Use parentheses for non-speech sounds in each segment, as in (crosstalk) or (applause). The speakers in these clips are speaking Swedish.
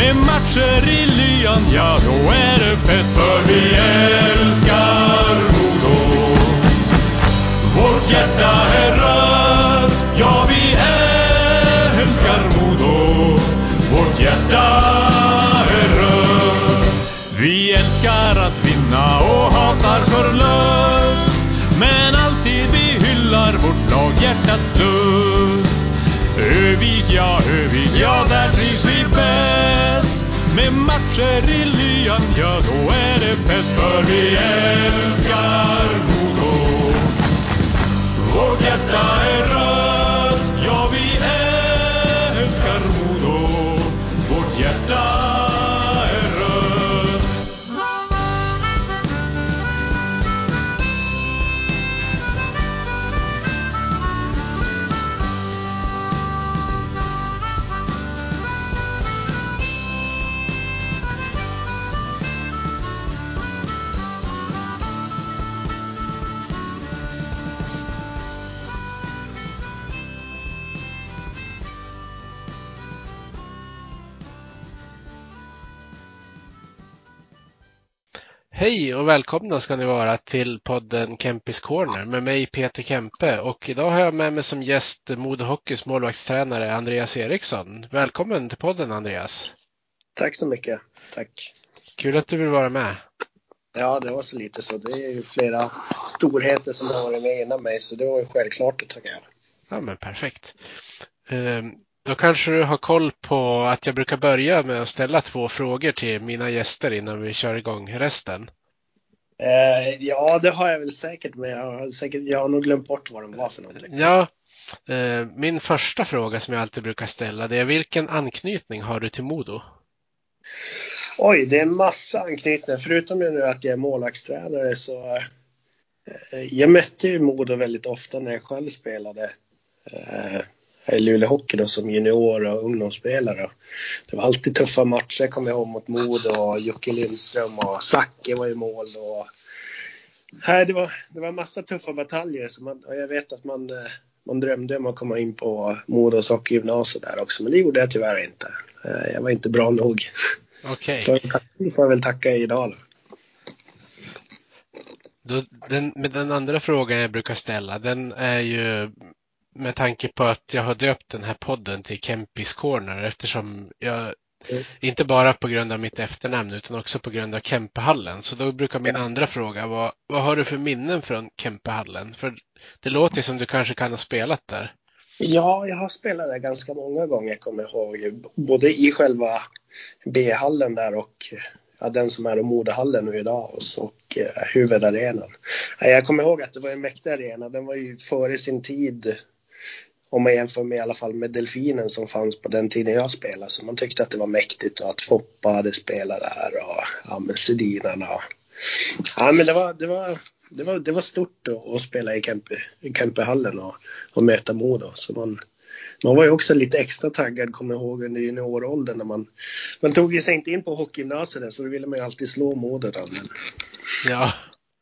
Med matcher i lyan, ja, då är det fest. För vi är. glory. Hej och välkomna ska ni vara till podden Kempis Corner med mig Peter Kempe och idag har jag med mig som gäst Modo Hockeys målvaktstränare Andreas Eriksson. Välkommen till podden Andreas! Tack så mycket. Tack. Kul att du vill vara med. Ja, det var så lite så. Det är ju flera storheter som har varit med innan mig så det var ju självklart att tacka ja. Ja men perfekt. Då kanske du har koll på att jag brukar börja med att ställa två frågor till mina gäster innan vi kör igång resten. Eh, ja, det har jag väl säkert, men jag har, säkert, jag har nog glömt bort vad de var någonting. Ja, eh, min första fråga som jag alltid brukar ställa det är vilken anknytning har du till Modo? Oj, det är en massa anknytningar. Förutom nu att jag är målvaktstränare så eh, jag mötte ju Modo väldigt ofta när jag själv spelade eh, i Luleå Hockey då, som junior och ungdomsspelare. Det var alltid tuffa matcher, kommer jag ihåg, mot Modo och Jocke Lindström och Zacke var i mål. Och, nej, det, var, det var en massa tuffa bataljer så man, och jag vet att man, eh, man drömde om att komma in på Modos hockeygymnasium där också, men det gjorde jag tyvärr inte. Eh, Jag var inte bra nog. Okej, Så det får jag väl tacka idag då. Då, den, med den andra frågan jag brukar ställa den är ju med tanke på att jag har döpt den här podden till Kempis Corner eftersom jag Mm. inte bara på grund av mitt efternamn utan också på grund av Kempehallen. Så då brukar min andra fråga vara vad har du för minnen från Kempehallen? För det låter som du kanske kan ha spelat där. Ja, jag har spelat där ganska många gånger kommer jag ihåg. Både i själva B-hallen där och ja, den som är Modehallen nu idag och, så, och eh, huvudarenan. Ja, Jag kommer ihåg att det var en mäktig arena. Den var ju före sin tid. Om man jämför med i alla fall med Delfinen som fanns på den tiden jag spelade. Så man tyckte att det var mäktigt och att Foppa hade spelat där och ja, men Sedinarna. Ja, men det var, det var, det var, det var stort att spela i Kempe, i Kempehallen och, och möta Modo. Så man, man var ju också lite extra taggad, kommer jag ihåg, under junioråldern. När man, man tog ju sig inte in på hockeygymnasiet så då ville man ju alltid slå Modo. Då, men Ja,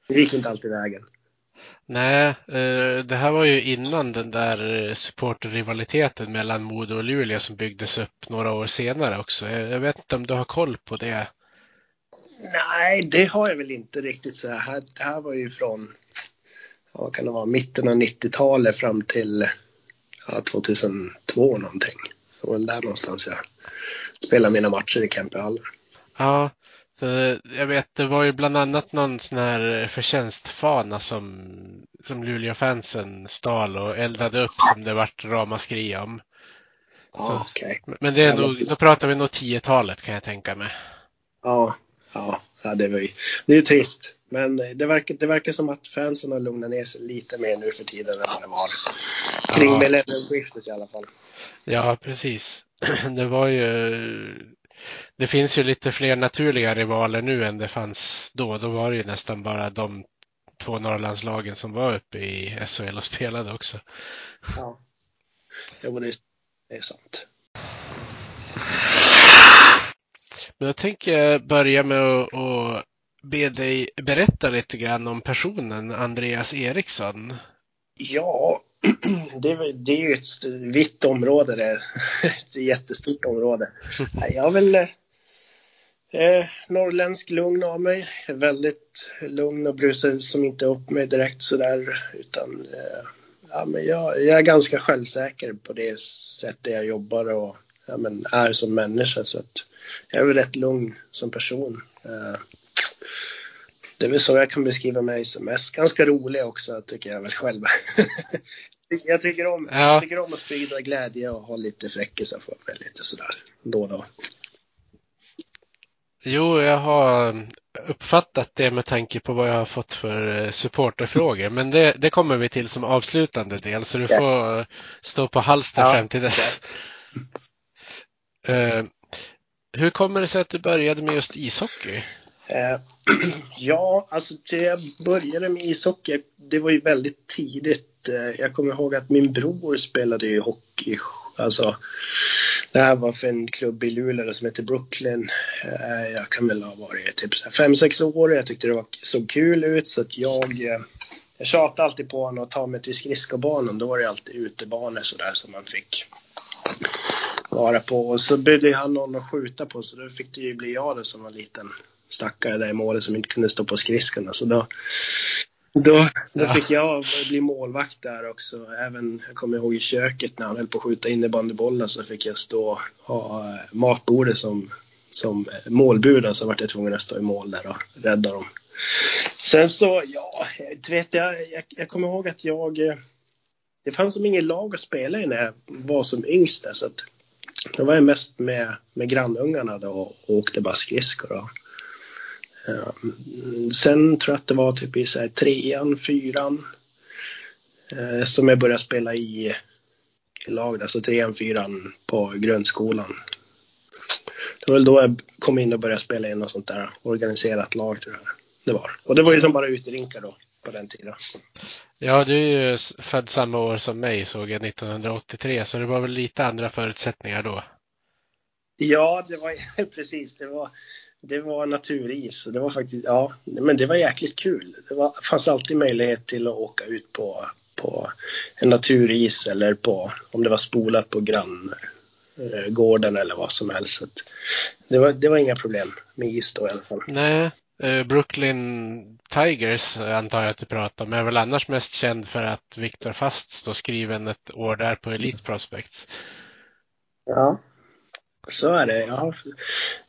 det gick inte alltid vägen. Nej, eh, det här var ju innan den där eh, supporterrivaliteten mellan Modo och Luleå som byggdes upp några år senare också. Jag vet inte om du har koll på det? Nej, det har jag väl inte riktigt så här. Det här var ju från, vad kan det vara, mitten av 90-talet fram till ja, 2002 någonting. Det var väl där någonstans jag spelade mina matcher i Kempehallen. Ja, så jag vet, det var ju bland annat någon sån här förtjänstfana som, som Luleå-fansen stal och eldade upp som det vart ramaskri om. Så- Ja, okej. Men det är nog, då pratar vi nog 10-talet kan jag tänka mig. Ja, ja, ja, det var ju, det är ju trist. Men det verkar, det verkar som att fansen har lugnat ner sig lite mer nu för tiden än vad det var kring Ja. millenniumskiftet i alla fall. Ja, precis. (clears throat) Det var ju det finns ju lite fler naturliga rivaler nu än det fanns då. Då var det ju nästan bara de två Norrlandslagen som var uppe i SHL och spelade också. Ja, jo, det är sant. Men jag tänker börja med att, att be dig berätta lite grann om personen Andreas Eriksson. Ja, (clears throat) det, det är ju ett vitt område det. (laughs) Ett jättestort område. Jag har väl eh, norrländsk lugn av mig. Väldigt lugn och brusar som inte upp mig direkt sådär. Utan eh, ja, men jag, jag, är ganska självsäker på det sättet jag jobbar och ja, men är som människa. Så att jag är väl rätt lugn som person. Eh, det är väl så jag kan beskriva mig som mest. Ganska rolig också tycker jag väl själv. (laughs) jag, tycker om, ja. jag tycker om att sprida glädje och ha lite fräckisar för mig lite sådär då och då. Jo, jag har uppfattat det med tanke på vad jag har fått för eh, supporterfrågor. Men det, det kommer vi till som avslutande del, så du får stå på halster ja. fram till dess. Ja. Uh, hur kommer det sig att du började med just ishockey? Eh, (clears throat) ja, alltså till jag började med ishockey, det var ju väldigt tidigt. Eh, jag kommer ihåg att min bror spelade ju hockey. Alltså, det här var för en klubb i Luleå som heter Brooklyn. Eh, jag kan väl ha varit typ 5-6 år. och Jag tyckte det var, såg kul ut så att jag eh, jag tjatade alltid på honom att ta mig till skridskobanan. Då var det alltid utebanor sådär som man fick vara på. Och så byggde han någon att skjuta på så då fick det ju bli jag då som var liten stackare där i målet som inte kunde stå på skridskorna. Så då, då, då ja. fick jag bli målvakt där också. Även, jag kommer ihåg i köket när han höll på att skjuta innebandybollar så fick jag stå ha eh, matbordet som, som målbud. Så vart jag tvungen att stå i mål där och rädda dem. Sen så, ja, du vet jag, jag, jag kommer ihåg att jag eh, det fanns som ingen lag att spela i när jag var som yngst. Så att, då var jag mest med, med grannungarna då och åkte bara skridskor. Ehm, sen tror jag att det var typ i så här, trean, fyran eh, som jag började spela i, i lag, alltså trean, fyran på grundskolan. Det var väl då jag kom in och började spela i något sånt där organiserat lag tror jag det var. Och det var ju som bara uterinkar då på den tiden. Ja, du är ju född samma år som mig såg jag 1983 så det var väl lite andra förutsättningar då. Ja, det var (laughs) precis. Det var, det var naturis och det var faktiskt, ja, men det var jäkligt kul. Det var, fanns alltid möjlighet till att åka ut på, på en naturis eller på, om det var spolat på granngården eller vad som helst. Det var, det var inga problem med is då i alla fall. Nej, eh, Brooklyn Tigers antar jag att du pratar om, är väl annars mest känd för att Viktor Fast står skriven ett år där på Elite Prospects. Ja. Så är det. Ja.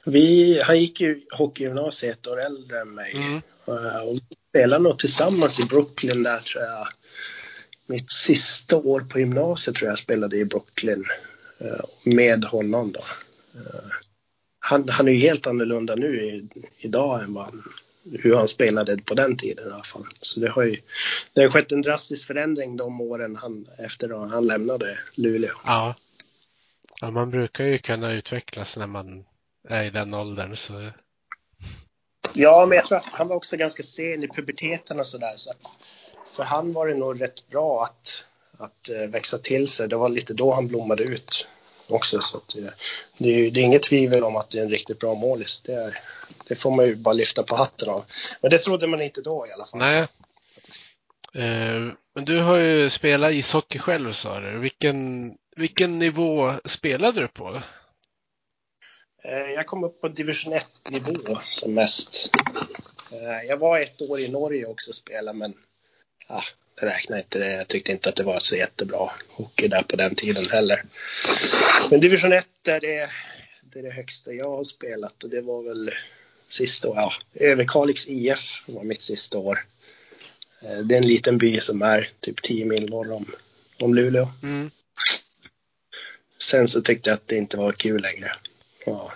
Vi, han gick ju hockeygymnasiet ett år äldre än mig. Mm. Eh, och spelade nog tillsammans i Brooklyn där tror jag. Mitt sista år på gymnasiet tror jag spelade i Brooklyn. Eh, med honom då. Eh, han, han är ju helt annorlunda nu i, idag än vad han, hur han spelade på den tiden i alla fall. Så det har ju det har skett en drastisk förändring de åren han, efter att han lämnade Luleå. Ja. Ja, man brukar ju kunna utvecklas när man är i den åldern. Så... Ja, men jag tror att han var också ganska sen i puberteten och sådär. Så för han var det nog rätt bra att, att eh, växa till sig. Det var lite då han blommade ut också. Så att, eh, det, är, det är inget tvivel om att det är en riktigt bra målis. Det, är, det får man ju bara lyfta på hatten av. Men det trodde man inte då i alla fall. Nej. Eh, men du har ju spelat ishockey själv sa du. Vilken vilken nivå spelade du på? Eh, jag kom upp på division 1-nivå som mest. Eh, jag var ett år i Norge också och spelade, men ah, det räknar inte. Jag tyckte inte att det var så jättebra hockey där på den tiden heller. Men division 1 är det, det är det högsta jag har spelat och det var väl sista året. Ja, Överkalix IF var mitt sista år. Eh, det är en liten by som är typ 10 mil norr om, om Luleå. Mm. Sen så tyckte jag att det inte var kul längre. Ja.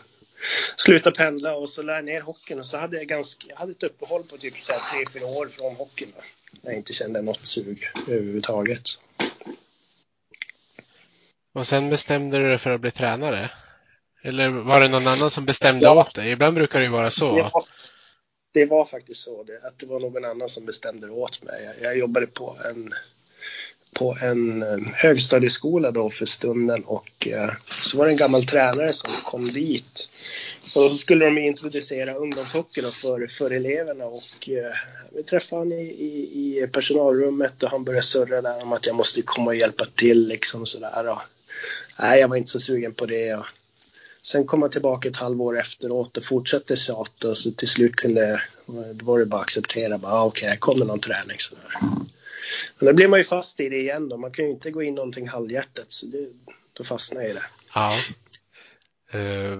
Sluta pendla och så lär ner hockeyn och så hade jag ganska, jag hade ett uppehåll på typ så här 3-4 år från hockeyn. Då. Jag inte kände något sug överhuvudtaget. Och sen bestämde du dig för att bli tränare? Eller var det någon annan som bestämde Ja. åt dig? Ibland brukar det ju vara så. var, det var faktiskt så, det, att det var någon annan som bestämde åt mig. Jag, jag jobbade på en, på en eh, högstadieskola då för stunden och eh, så var det en gammal tränare som kom dit. Och så skulle de introducera ungdomshockey då för, för eleverna och eh, vi träffade honom i, i, i personalrummet och han började surra där om att jag måste komma och hjälpa till liksom sådär. Och, nej, jag var inte så sugen på det. Och, Sen kom han tillbaka ett halvår efteråt och fortsatte tjata och så till slut kunde, då var det bara att acceptera. Bara, ah, Okej, här kommer någon träning. Sådär. Men då blir man ju fast i det igen då. Man kan ju inte gå in någonting halvhjärtat så det, då fastnar jag i det. Ja. Eh,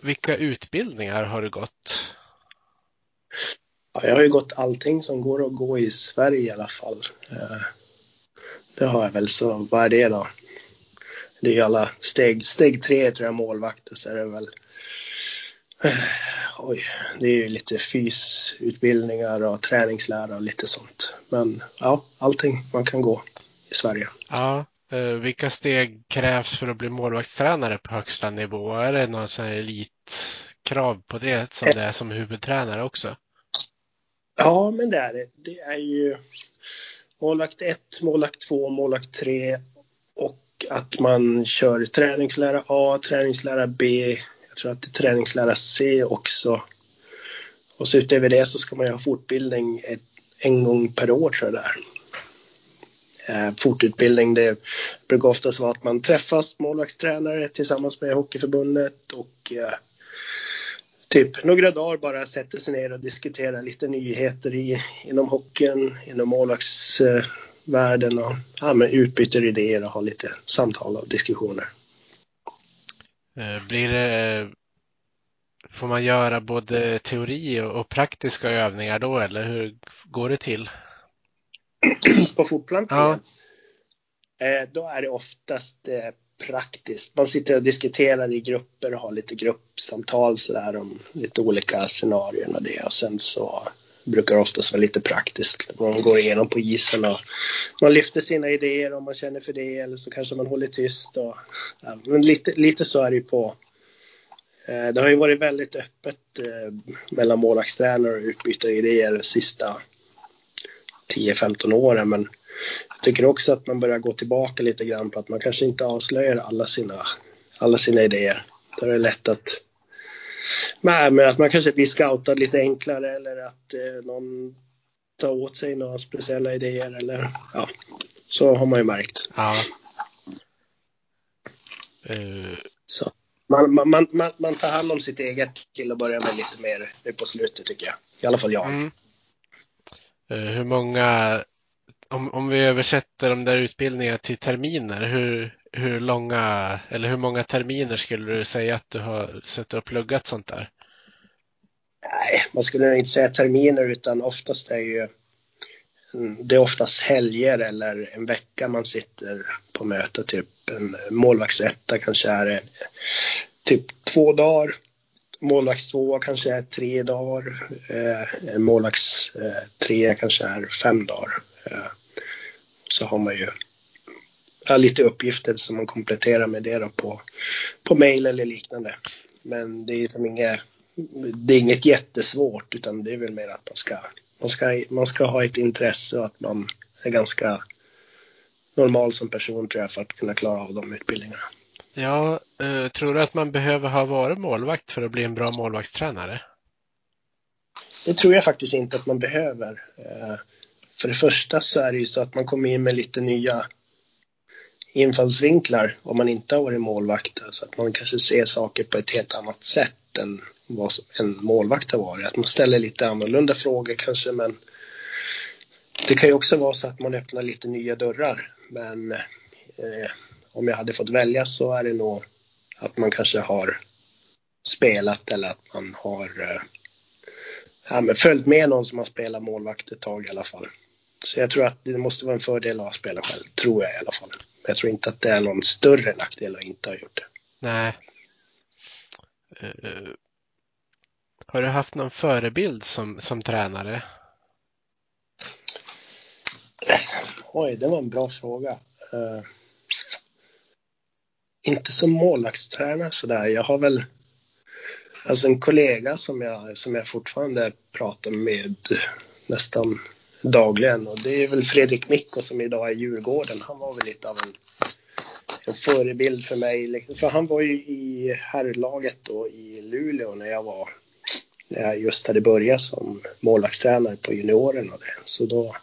vilka utbildningar har du gått? Ja, jag har ju gått allting som går att gå i Sverige i alla fall. Eh, Det har jag väl, så vad är det då? Det är ju alla steg, steg tre tror jag målvakt och så är det väl Oj, det är ju lite fysutbildningar och träningslära och lite sånt. Men ja, allting man kan gå i Sverige. Ja. Eh, vilka steg krävs för att bli målvaktstränare på högsta nivå? Är det någon sån här elitkrav på det som det är som huvudtränare också? Ja, men det är det. Det är ju målvakt 1, målvakt 2, målvakt 3 och att man kör träningslära A, träningslära B, tror att träningslära C också. Och så utöver det så ska man ju ha fortbildning ett, en gång per år tror jag det är. Eh, fortutbildning, det brukar oftast vara att man träffas målvaktstränare tillsammans med Hockeyförbundet och eh, typ några dagar bara sätter sig ner och diskuterar lite nyheter i, inom hockeyn, inom målvaktsvärlden och ja, men utbyter idéer och har lite samtal och diskussioner. Eh, Blir det, får man göra både teori och praktiska övningar då eller hur går det till? (clears throat) På fortplantningen, Ja. eh, då är det oftast eh, praktiskt. Man sitter och diskuterar i grupper och har lite gruppsamtal sådär om lite olika scenarion och det. Och sen så brukar oftast vara lite praktiskt. Man går igenom på isen och man lyfter sina idéer om man känner för det eller så kanske man håller tyst. Och, ja, men lite, lite så är det ju på. Eh, det har ju varit väldigt öppet eh, mellan målvaktstränare och utbyta idéer de sista 10-15 åren. Men jag tycker också att man börjar gå tillbaka lite grann på att man kanske inte avslöjar alla sina, alla sina idéer. Då är det lätt att Nej, men att man kanske blir scoutad lite enklare eller att eh, någon tar åt sig några speciella idéer eller ja, så har man ju märkt. Ja. Eh, Så man, man, man, man, tar hand om sitt eget till att börja med lite mer nu på slutet tycker jag. I alla fall jag. Mm. Eh, Hur många, om, om vi översätter de där utbildningarna till terminer, hur, hur långa eller hur många terminer skulle du säga att du har suttit och pluggat sånt där? Nej, man skulle inte säga terminer utan oftast är ju mm, det är oftast helger eller en vecka man sitter på möte. Typ en målvaktsetta kanske är typ två dagar. Målvaktstvåa kanske är tre dagar. Eh, målvakts eh, tre kanske är fem dagar. Eh, så har man ju ja, lite uppgifter som man kompletterar med det då på, på mail eller liknande. Men det är som inget, det är inget jättesvårt utan det är väl mer att man ska, man ska, man ska ha ett intresse och att man är ganska normal som person tror jag för att kunna klara av de utbildningarna. Ja, eh, tror du att man behöver ha varit målvakt för att bli en bra målvaktstränare? Det tror jag faktiskt inte att man behöver. Eh, För det första så är det ju så att man kommer in med lite nya infallsvinklar om man inte har varit målvakt. Så att man kanske ser saker på ett helt annat sätt än vad en målvakt har varit. Att man ställer lite annorlunda frågor kanske men det kan ju också vara så att man öppnar lite nya dörrar. Men eh, om jag hade fått välja så är det nog att man kanske har spelat eller att man har eh, ja, men följt med någon som har spelat målvakt ett tag i alla fall. Så jag tror att det måste vara en fördel att spela själv, tror jag i alla fall. Jag tror inte att det är någon större nackdel att inte ha gjort det. Nej. Eh, har du haft någon förebild som, som tränare? Oj, det var en bra fråga. Eh, inte som målvaktstränare sådär. Jag har väl alltså en kollega som jag, som jag fortfarande pratar med nästan dagligen och det är väl Fredrik Mikko som idag är Djurgården. Han var väl lite av en, en förebild för mig. För han var ju i herrlaget då i Luleå när jag var när jag just hade börjat som målvaktstränare på juniorerna. Så då,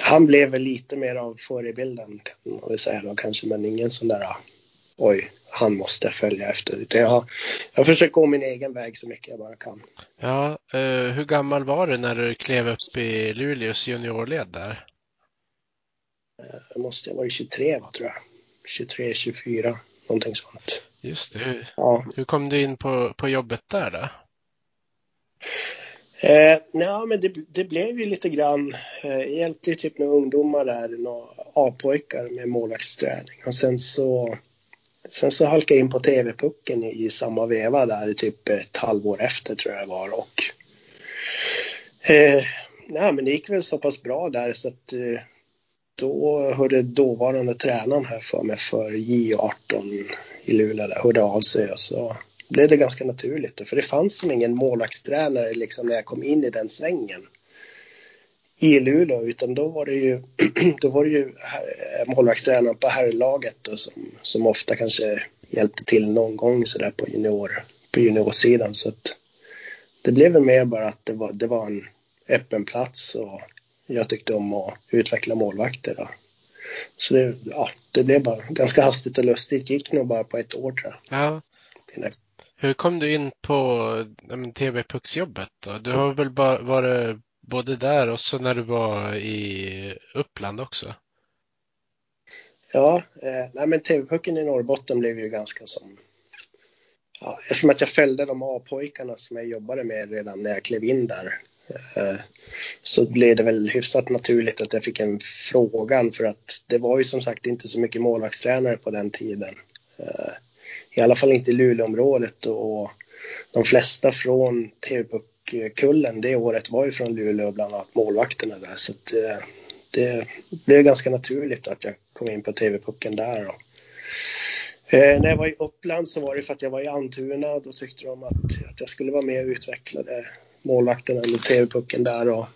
han blev väl lite mer av förebilden kan man väl säga då kanske, men ingen sån där oj, han måste följa efter. Utan jag, jag försöker gå min egen väg så mycket jag bara kan. Ja, uh, hur gammal var du när du klev upp i Luleås juniorled där? Jag måste ha varit 23 va, tror jag. 23, 24, någonting sånt. Just det. Hur, ja. hur kom du in på, på jobbet där då? Eh, ja, men det, det, blev ju lite grann. Eh, jag hjälpte ju typ några ungdomar där, några A-pojkar med målvaktsträning. Och sen så, sen så halkade jag in på TV-pucken i, samma veva där, typ ett halvår efter tror jag det var. Och, eh, nej, men det gick väl så pass bra där så att eh, då hörde dåvarande tränaren här för mig för J18 i Luleå där, hörde av sig och så blev det ganska naturligt. För det fanns som ingen målvaktstränare liksom när jag kom in i den svängen i Luleå utan då var det ju, (clears throat) då var det ju målvaktstränaren på herrlaget som, som ofta kanske hjälpte till någon gång sådär på, junior, på juniorsidan. Så att det blev väl mer bara att det var, det var en öppen plats och jag tyckte om att utveckla målvakter. Då. Så det, ja, det blev bara ganska hastigt och lustigt. Det gick nog bara på ett år tror jag. Ja. Hur kom du in på TV-pucksjobbet då? Du har väl bara varit både där och så när du var i Uppland också? Ja, eh, nej men TV-pucken i Norrbotten blev ju ganska som ja, eftersom att jag följde de A-pojkarna som jag jobbade med redan när jag klev in där eh, så blev det väl hyfsat naturligt att jag fick en frågan för att det var ju som sagt inte så mycket målvaktstränare på den tiden. Eh, i alla fall inte i Luleåområdet och de flesta från Eh, kullen det året var ju från Luleå, bland annat målvakterna där. Så att, eh, det blev ganska naturligt att jag kom in på TV-pucken där. Och, eh, när jag var i Uppland så var det för att jag var i Antuna. Då tyckte de att, att jag skulle vara med och utveckla målvakterna under TV-pucken där. Och,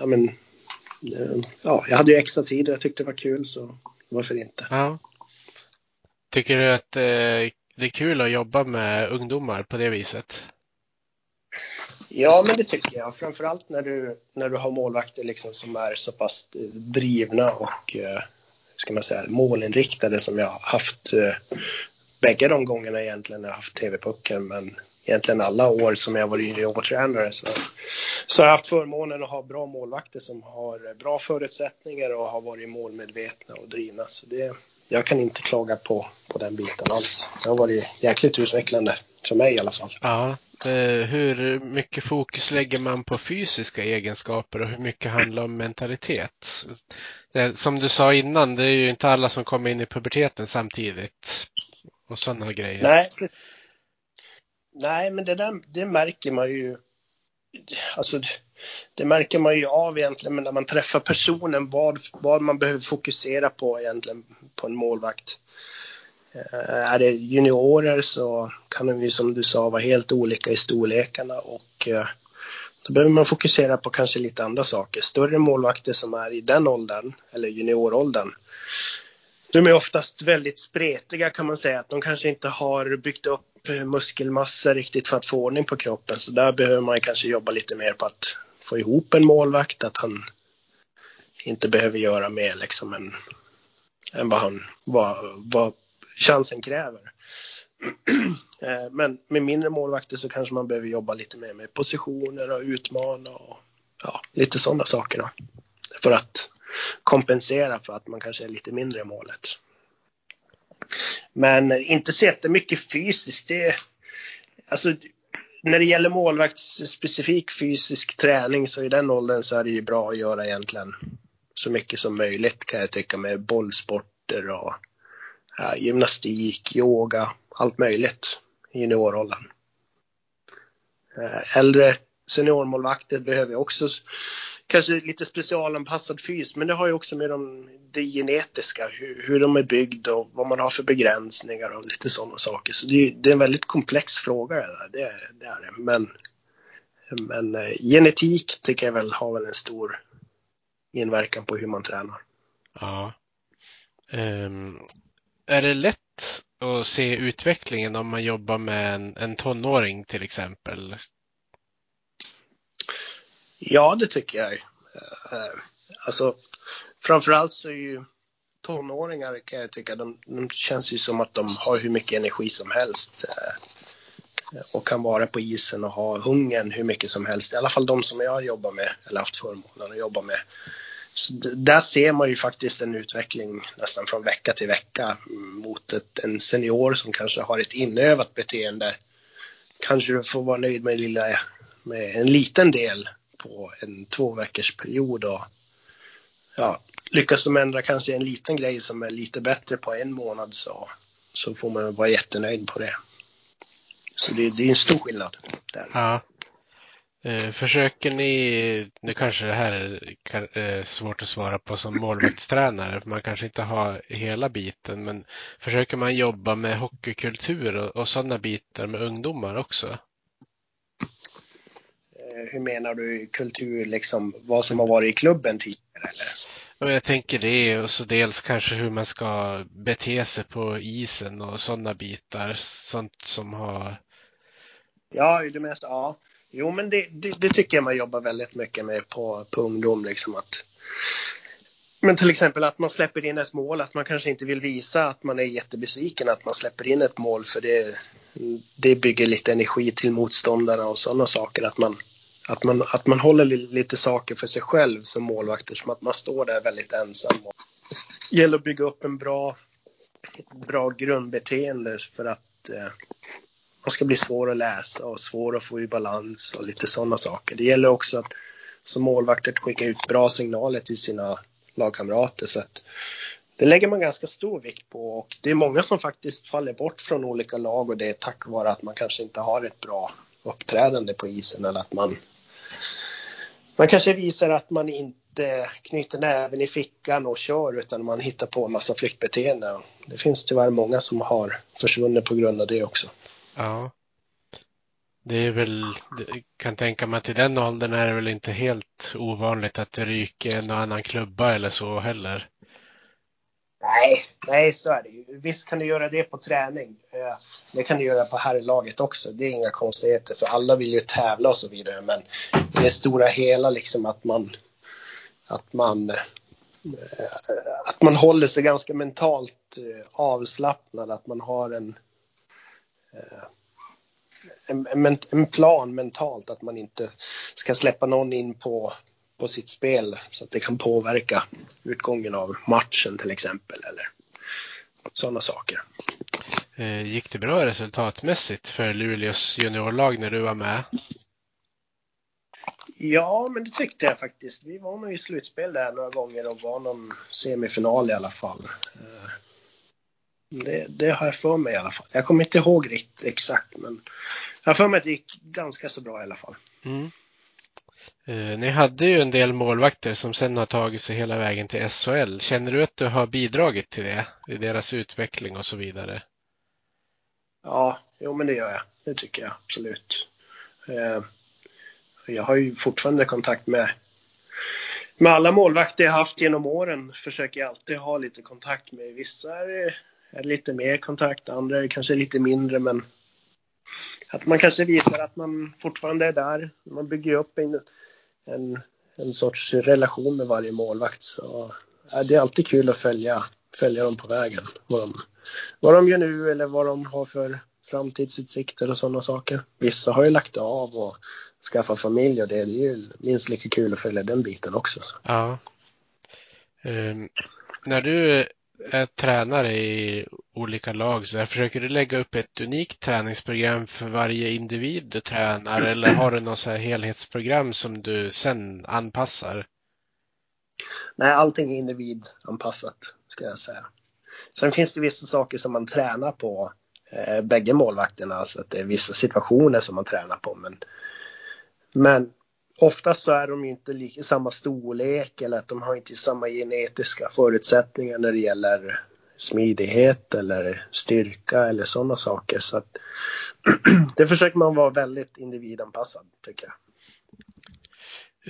ja, men, eh, ja, jag hade ju extra tid och jag tyckte det var kul så varför inte. Ja. Tycker du att eh, det är kul att jobba med ungdomar på det viset. Ja, men det tycker jag. Framförallt när du, när du har målvakter liksom som är så pass eh, drivna och eh, ska man säga, målinriktade som jag har haft eh, bägge de gångerna egentligen när jag har haft TV-pucken. Men egentligen alla år som jag varit juniortränare så, så har jag haft förmånen att ha bra målvakter som har bra förutsättningar och har varit målmedvetna och drivna. Så det, jag kan inte klaga på, på den biten alls. Det har varit jäkligt utvecklande, för mig i alla fall. Ja, Eh, hur mycket fokus lägger man på fysiska egenskaper och hur mycket handlar om mentalitet? Eh, som du sa innan, det är ju inte alla som kommer in i puberteten samtidigt och sådana grejer. Nej, Nej men det, där, det märker man ju. Alltså, det märker man ju av egentligen när man träffar personen vad, vad man behöver fokusera på egentligen på en målvakt. Eh, är det juniorer så kan de ju som du sa vara helt olika i storlekarna och eh, då behöver man fokusera på kanske lite andra saker. Större målvakter som är i den åldern, eller junioråldern, de är oftast väldigt spretiga kan man säga. Att de kanske inte har byggt upp eh, muskelmassa riktigt för att få ordning på kroppen. Så där behöver man kanske jobba lite mer på att få ihop en målvakt, att han inte behöver göra mer liksom än, än vad, han, vad, vad chansen kräver. (clears throat) Eh, men med mindre målvakter så kanske man behöver jobba lite mer med positioner och utmana och ja, lite sådana saker då. För att kompensera för att man kanske är lite mindre i målet. Men inte så jättemycket fysiskt. Det, alltså, när det gäller målvaktsspecifik fysisk träning så i den åldern så är det ju bra att göra egentligen så mycket som möjligt kan jag tycka med bollsporter och gymnastik, yoga, allt möjligt i junioråldern. Eh, äldre seniormålvakter behöver också kanske lite specialanpassad fys, men det har ju också med de, det genetiska, hur, hur de är byggda och vad man har för begränsningar och lite sådana saker. Så det, det är en väldigt komplex fråga det där, det, det är det. Men, men eh, genetik tycker jag väl har väl en stor inverkan på hur man tränar. Ja. Um, är det lätt att se utvecklingen om man jobbar med en, en tonåring till exempel? Ja, det tycker jag. Eh, alltså, framförallt så är ju tonåringar kan jag tycka, de, de känns ju som att de har hur mycket energi som helst eh, och kan vara på isen och ha hungern hur mycket som helst. I alla fall de som jag jobbar med, eller haft förmånen att jobba med. Så där ser man ju faktiskt en utveckling nästan från vecka till vecka mm, mot ett, en senior som kanske har ett inövat beteende. Kanske du får vara nöjd med, lilla, med en liten del på en två veckors period och ja, lyckas de ändra kanske en liten grej som är lite bättre på en månad så, så får man vara jättenöjd på det. Så det, det är en stor skillnad. Där. Ja. Eh, försöker ni, nu kanske det här är eh, svårt att svara på som målvaktstränare, man kanske inte har hela biten, men försöker man jobba med hockeykultur och, och sådana bitar med ungdomar också? Eh, hur menar du kultur, liksom vad som har varit i klubben tidigare eller? Jag tänker det och så dels kanske hur man ska bete sig på isen och sådana bitar. Sånt som har... Ja, det mesta, ja. Jo, men det, det, det, tycker jag man jobbar väldigt mycket med på, på ungdom. Liksom att, men till exempel att man släpper in ett mål, att man kanske inte vill visa att man är jättebesviken att man släpper in ett mål för det, det bygger lite energi till motståndarna och sådana saker. Att man, att man, att man håller lite saker för sig själv som målvakter, som att man står där väldigt ensam. Det gäller att bygga upp en bra, bra grundbeteende för att eh, man ska bli svår att läsa och svår att få i balans och lite sådana saker. Det gäller också att som målvakter skicka ut bra signaler till sina lagkamrater. Så att det lägger man ganska stor vikt på och det är många som faktiskt faller bort från olika lag och det är tack vare att man kanske inte har ett bra uppträdande på isen eller att man man kanske visar att man inte knyter näven i fickan och kör utan man hittar på en massa flyktbeteende. Det finns tyvärr många som har försvunnit på grund av det också. Ja. Det är väl, kan tänka mig att i den åldern är det väl inte helt ovanligt att det ryker en och annan klubba eller så heller. Nej, nej så är det ju. Visst kan du göra det på träning. Eh, det kan du göra på herrlaget också. Det är inga konstigheter för alla vill ju tävla och så vidare. Men i det stora hela liksom att man att man eh, att man håller sig ganska mentalt eh, avslappnad. Att man har en en, en, en plan mentalt att man inte ska släppa någon in på på sitt spel så att det kan påverka utgången av matchen till exempel eller sådana saker. Eh, gick det bra resultatmässigt för Luleås juniorlag när du var med? Ja, men det tyckte jag faktiskt. Vi var nog i slutspel där några gånger och var någon semifinal i alla fall. Det, det har jag för mig i alla fall. Jag kommer inte ihåg riktigt exakt, men jag har för mig att det gick ganska så bra i alla fall. Mm. Eh, ni hade ju en del målvakter som sen har tagit sig hela vägen till SHL. Känner du att du har bidragit till det i deras utveckling och så vidare? Ja, jo men det gör jag. Det tycker jag absolut. Eh, jag har ju fortfarande kontakt med, med alla målvakter jag haft genom åren. Försöker jag alltid ha lite kontakt med. Vissa är, är lite mer kontakt, andra är kanske lite mindre men att man kanske visar att man fortfarande är där. Man bygger upp en en, en sorts relation med varje målvakt. Så, ja, det är alltid kul att följa, följa dem på vägen. Vad de, vad de gör nu eller vad de har för framtidsutsikter och sådana saker. Vissa har ju lagt av och skaffat familj och det, det är ju minst lika kul att följa den biten också. Så. Ja. Um, när du är tränare i olika lag så där, försöker du lägga upp ett unikt träningsprogram för varje individ du tränar eller har du något så här helhetsprogram som du sen anpassar? Nej, allting är individanpassat ska jag säga. Sen finns det vissa saker som man tränar på eh, bägge målvakterna, alltså att det är vissa situationer som man tränar på. Men, men oftast så är de inte lika, samma storlek eller att de har inte samma genetiska förutsättningar när det gäller smidighet eller styrka eller sådana saker. Så att, (clears throat) det försöker man vara väldigt individanpassad tycker jag.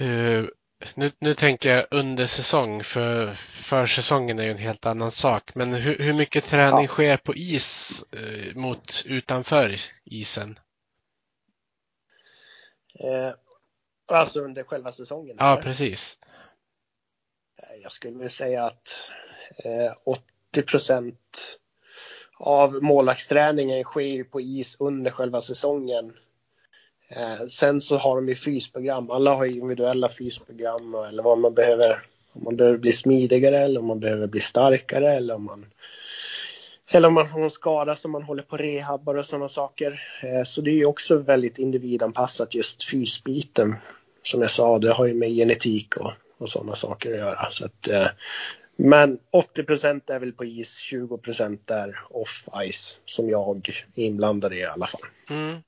Uh, nu, nu tänker jag under säsong, för försäsongen är ju en helt annan sak. Men hur, hur mycket träning ja. sker på is uh, mot utanför isen? Uh, alltså under själva säsongen? Ja, eller? precis. Jag skulle säga att 80 procent av målvaktsträningen sker på is under själva säsongen. Eh, sen så har de ju fysprogram. Alla har individuella fysprogram eller vad man behöver. Om man behöver bli smidigare eller om man behöver bli starkare eller om man eller om man har en skada som man håller på rehabbar och sådana saker. Eh, så det är ju också väldigt individanpassat just fysbiten. Som jag sa, det har ju med genetik och, och sådana saker att göra. Så att, eh, men 80 procent är väl på is, 20 procent är off ice som jag är inblandad i i alla fall. Mm.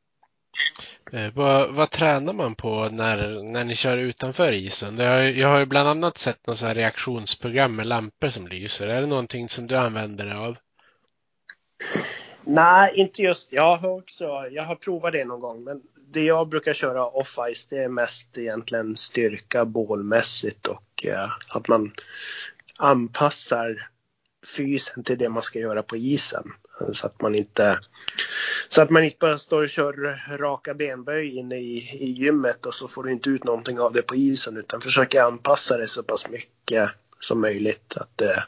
Eh, vad, vad, tränar man på när, när ni kör utanför isen? Jag, jag har ju bland annat sett något reaktionsprogram med lampor som lyser. Är det någonting som du använder dig av? Nej, inte just. Jag har också, jag har provat det någon gång, men det jag brukar köra off-ice det är mest egentligen styrka bålmässigt och eh, att man anpassar fysen till det man ska göra på isen. Så att man inte, så att man inte bara står och kör raka benböj inne i, i gymmet och så får du inte ut någonting av det på isen utan försöker anpassa det så pass mycket som möjligt. Att, eh,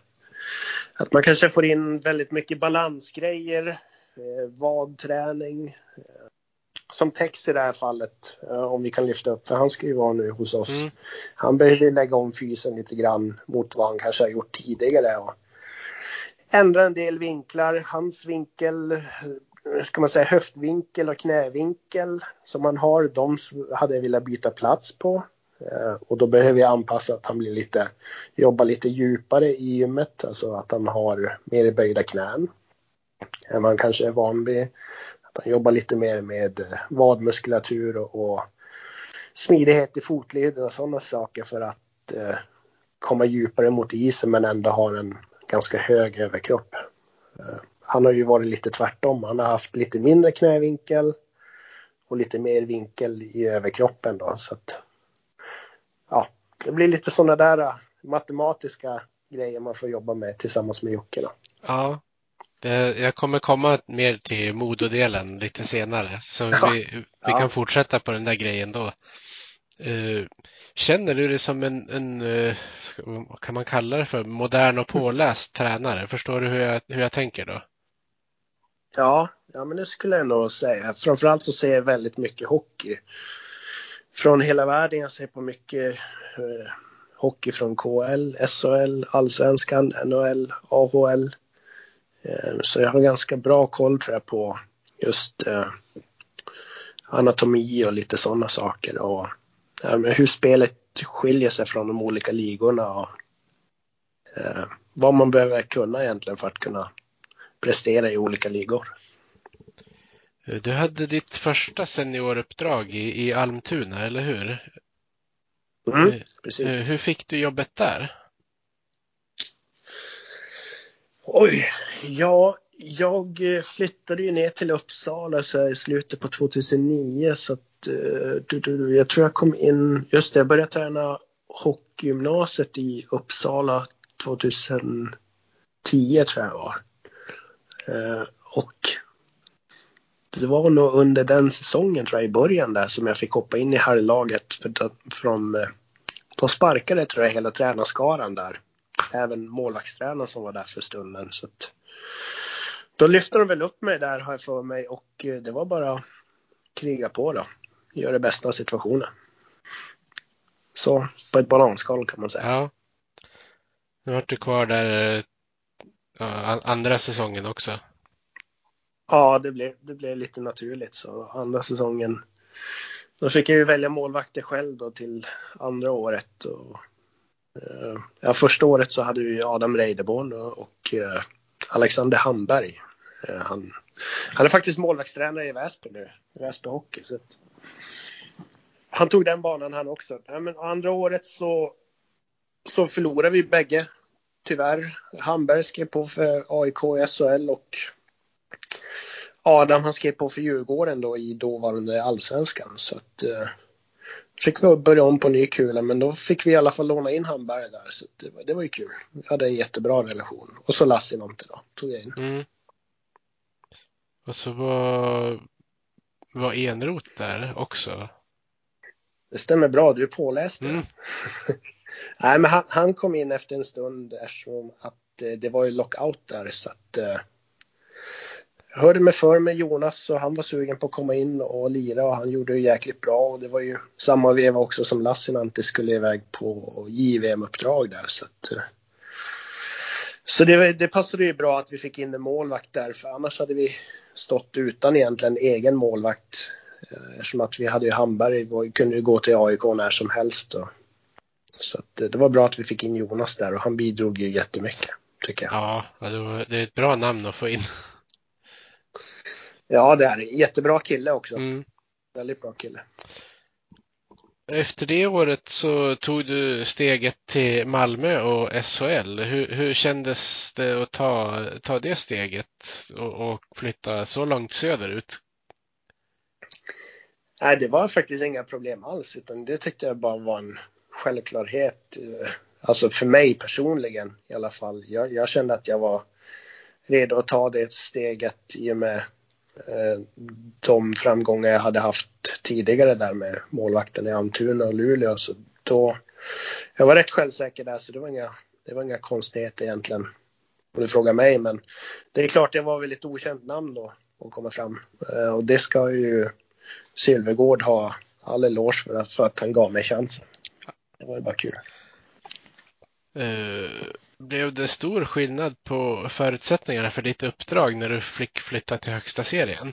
att man kanske får in väldigt mycket balansgrejer, eh, vadträning, eh, som Tex i det här fallet, om vi kan lyfta upp, för han ska ju vara nu hos oss. Mm. Han behöver lägga om fysen lite grann mot vad han kanske har gjort tidigare. Och ändra en del vinklar, hans vinkel, ska man säga höftvinkel och knävinkel som han har, de hade jag velat byta plats på. Eh, och då behöver jag anpassa att han blir lite, jobbar lite djupare i gymmet, alltså att han har mer böjda knän än man kanske är van vid utan han jobbar lite mer med eh, vadmuskulatur och, och smidighet i fotleder och sådana saker för att eh, komma djupare mot isen men ändå ha en ganska hög överkropp. Eh, han har ju varit lite tvärtom. Han har haft lite mindre knävinkel och lite mer vinkel i överkroppen då. Så att, ja, det blir lite sådana där eh, matematiska grejer man får jobba med tillsammans med Jocke. Då. Ja, jag kommer komma mer till mododelen lite senare så ja. vi, vi ja. kan fortsätta på den där grejen då. Uh, Känner du dig som en, en eh, vad kan man kalla det för, modern och påläst tränare? Förstår du hur jag, hur jag tänker då? Ja, ja, men det skulle jag nog säga. Framförallt så ser jag väldigt mycket hockey. Från hela världen. Jag ser på mycket eh, hockey från KL, SHL, Allsvenskan, NHL, AHL. Eh, så jag har ganska bra koll tror jag på just eh, anatomi och lite sådana saker. Och hur spelet skiljer sig från de olika ligorna och eh, vad man behöver kunna egentligen för att kunna prestera i olika ligor. Du hade ditt första senioruppdrag i, i Almtuna, eller hur? Mm, eh, precis. Eh, hur fick du jobbet där? Oj, ja, jag eh, flyttade ju ner till Uppsala så i slutet på 2009 så att Eh, jag tror jag kom in, just det, jag började träna hockeygymnasiet i Uppsala 2010 tror jag var. Eh, och det var nog under den säsongen tror jag i början där som jag fick hoppa in i herrlaget. För från, eh, de sparkade tror jag hela tränarskaran där. Även målvaktstränaren som var där för stunden. Så att, då lyfte de väl upp mig där har jag för mig och det var bara att kriga på då gör det bästa av situationen. Så på ett bananskal kan man säga. Ja. Nu vart du kvar där ja, andra säsongen också. Ja, det blev, det blev lite naturligt. Så andra säsongen, då fick jag ju välja målvakter själv då till andra året. Och, eh, Eh, ja, första året så hade vi Adam Reideborn och, eh, Alexander Hamberg. Eh, han, han är faktiskt målvaktstränare i Väsby nu, Väsby Hockey. Så att, han tog den banan han också. Ja, men andra året så, så förlorade vi bägge. Tyvärr. Hamberg skrev på för AIK i SHL och Adam han skrev på för Djurgården då i dåvarande allsvenskan. Så att, eh, fick vi börja om på ny kula men då fick vi i alla fall låna in Hamberg där så det, var, det var ju kul. Vi hade en jättebra relation. Och så Lassinantti då, tog jag in. Mm. Och så var, var Enrot där också. Det stämmer bra, du är påläst. Mm. (laughs) Nej, men han, han, kom in efter en stund eftersom att eh, det var ju lockout där så att eh, jag hörde mig för med Jonas och han var sugen på att komma in och lira och han gjorde det jäkligt bra och det var ju samma veva också som Lassinantti skulle iväg på JVM-uppdrag där så att eh, så det, det passade ju bra att vi fick in en målvakt där för annars hade vi stått utan egentligen egen målvakt eh, eftersom att vi hade ju Hamberg och kunde ju gå till AIK när som helst. Då. Så att eh, det var bra att vi fick in Jonas där och han bidrog ju jättemycket tycker jag. Ja, det är ett bra namn att få in. Ja, det är en jättebra kille också. Mm. Väldigt bra kille. Efter det året så tog du steget till Malmö och SHL. Hur, hur kändes det att ta, ta det steget och, och flytta så långt söderut? Nej, det var faktiskt inga problem alls, utan det tyckte jag bara var en självklarhet. Alltså för mig personligen i alla fall. Jag, jag kände att jag var redo att ta det steget i och med Eh, Eh, de framgångar jag hade haft tidigare där med målvakten i Almtuna och Luleå. Så då, jag var rätt självsäker där så det var inga, det var inga konstigheter egentligen. Om du frågar mig men det är klart det var väl ett okänt namn då att komma fram. Eh, och det ska ju Sylvegård ha all eloge för att, för att han gav mig chansen. Det var ju bara kul. Uh, blev det stor skillnad på förutsättningarna för ditt uppdrag när du fick flytta till högsta serien?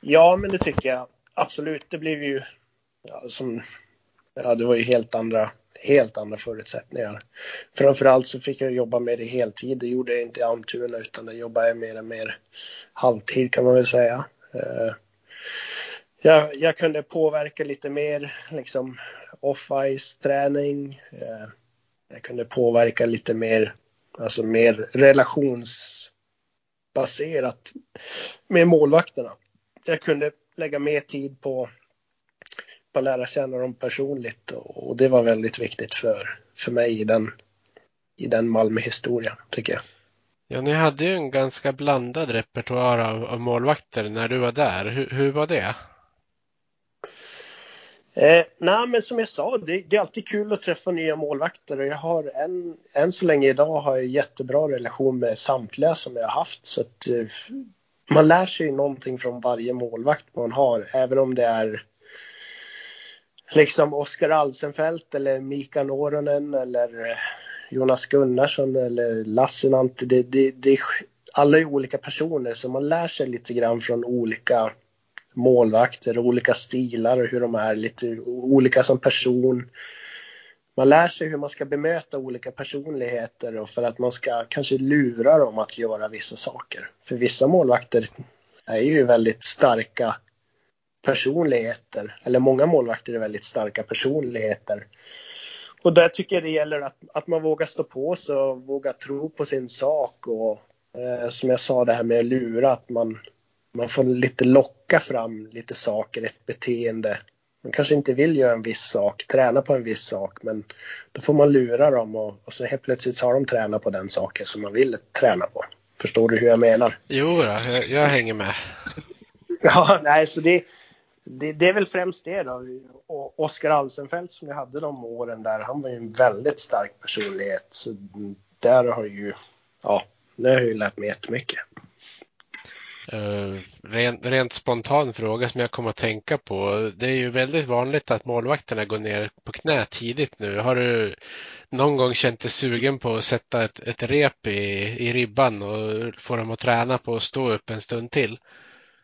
Ja, men det tycker jag absolut. Det blev ju ja, som, ja, det var ju helt andra, helt andra förutsättningar. Framförallt så fick jag jobba med det heltid. Det gjorde jag inte i Almtuna utan det jobbade jag mer och mer halvtid kan man väl säga. Eh, jag, jag kunde påverka lite mer liksom off-ice träning. Eh, jag kunde påverka lite mer, alltså mer relationsbaserat med målvakterna. Jag kunde lägga mer tid på, på att lära känna dem personligt och det var väldigt viktigt för, för mig i den, i den Malmö-historien, tycker jag. Ja, ni hade ju en ganska blandad repertoar av, av målvakter när du var där. Hur, hur var det? Eh, nej, men som jag sa, det, det, är alltid kul att träffa nya målvakter och jag har än, än så länge idag har jag jättebra relation med samtliga som jag har haft. Så att, eh, man lär sig någonting från varje målvakt man har, även om det är liksom Oskar Alsenfelt eller Mika Noronen eller eh, Jonas Gunnarsson eller Lassinantti. Det, det, det, alla är olika personer så man lär sig lite grann från olika målvakter, och olika stilar och hur de är, lite olika som person. Man lär sig hur man ska bemöta olika personligheter och för att man ska kanske lura dem att göra vissa saker. För vissa målvakter är ju väldigt starka personligheter, eller många målvakter är väldigt starka personligheter. Och där tycker jag det gäller att, att man vågar stå på sig och våga tro på sin sak och eh, som jag sa det här med att lura, att man, man får lite locka fram lite saker, ett beteende. Man kanske inte vill göra en viss sak, träna på en viss sak, men då får man lura dem och, och så helt plötsligt har de tränat på den saken som man vill träna på. Förstår du hur jag menar? Jo, då, jag, jag hänger med. (laughs) ja, nej, så det, det, det, är väl främst det då. Oskar Alsenfelt som jag hade de åren där, han var ju en väldigt stark personlighet. Så där har ju, ja, det har ju lärt mig jättemycket. Uh, rent, rent spontan fråga som jag kommer att tänka på. Det är ju väldigt vanligt att målvakterna går ner på knä tidigt nu. Har du någon gång känt dig sugen på att sätta ett, ett rep i, i ribban och få dem att träna på att stå upp en stund till?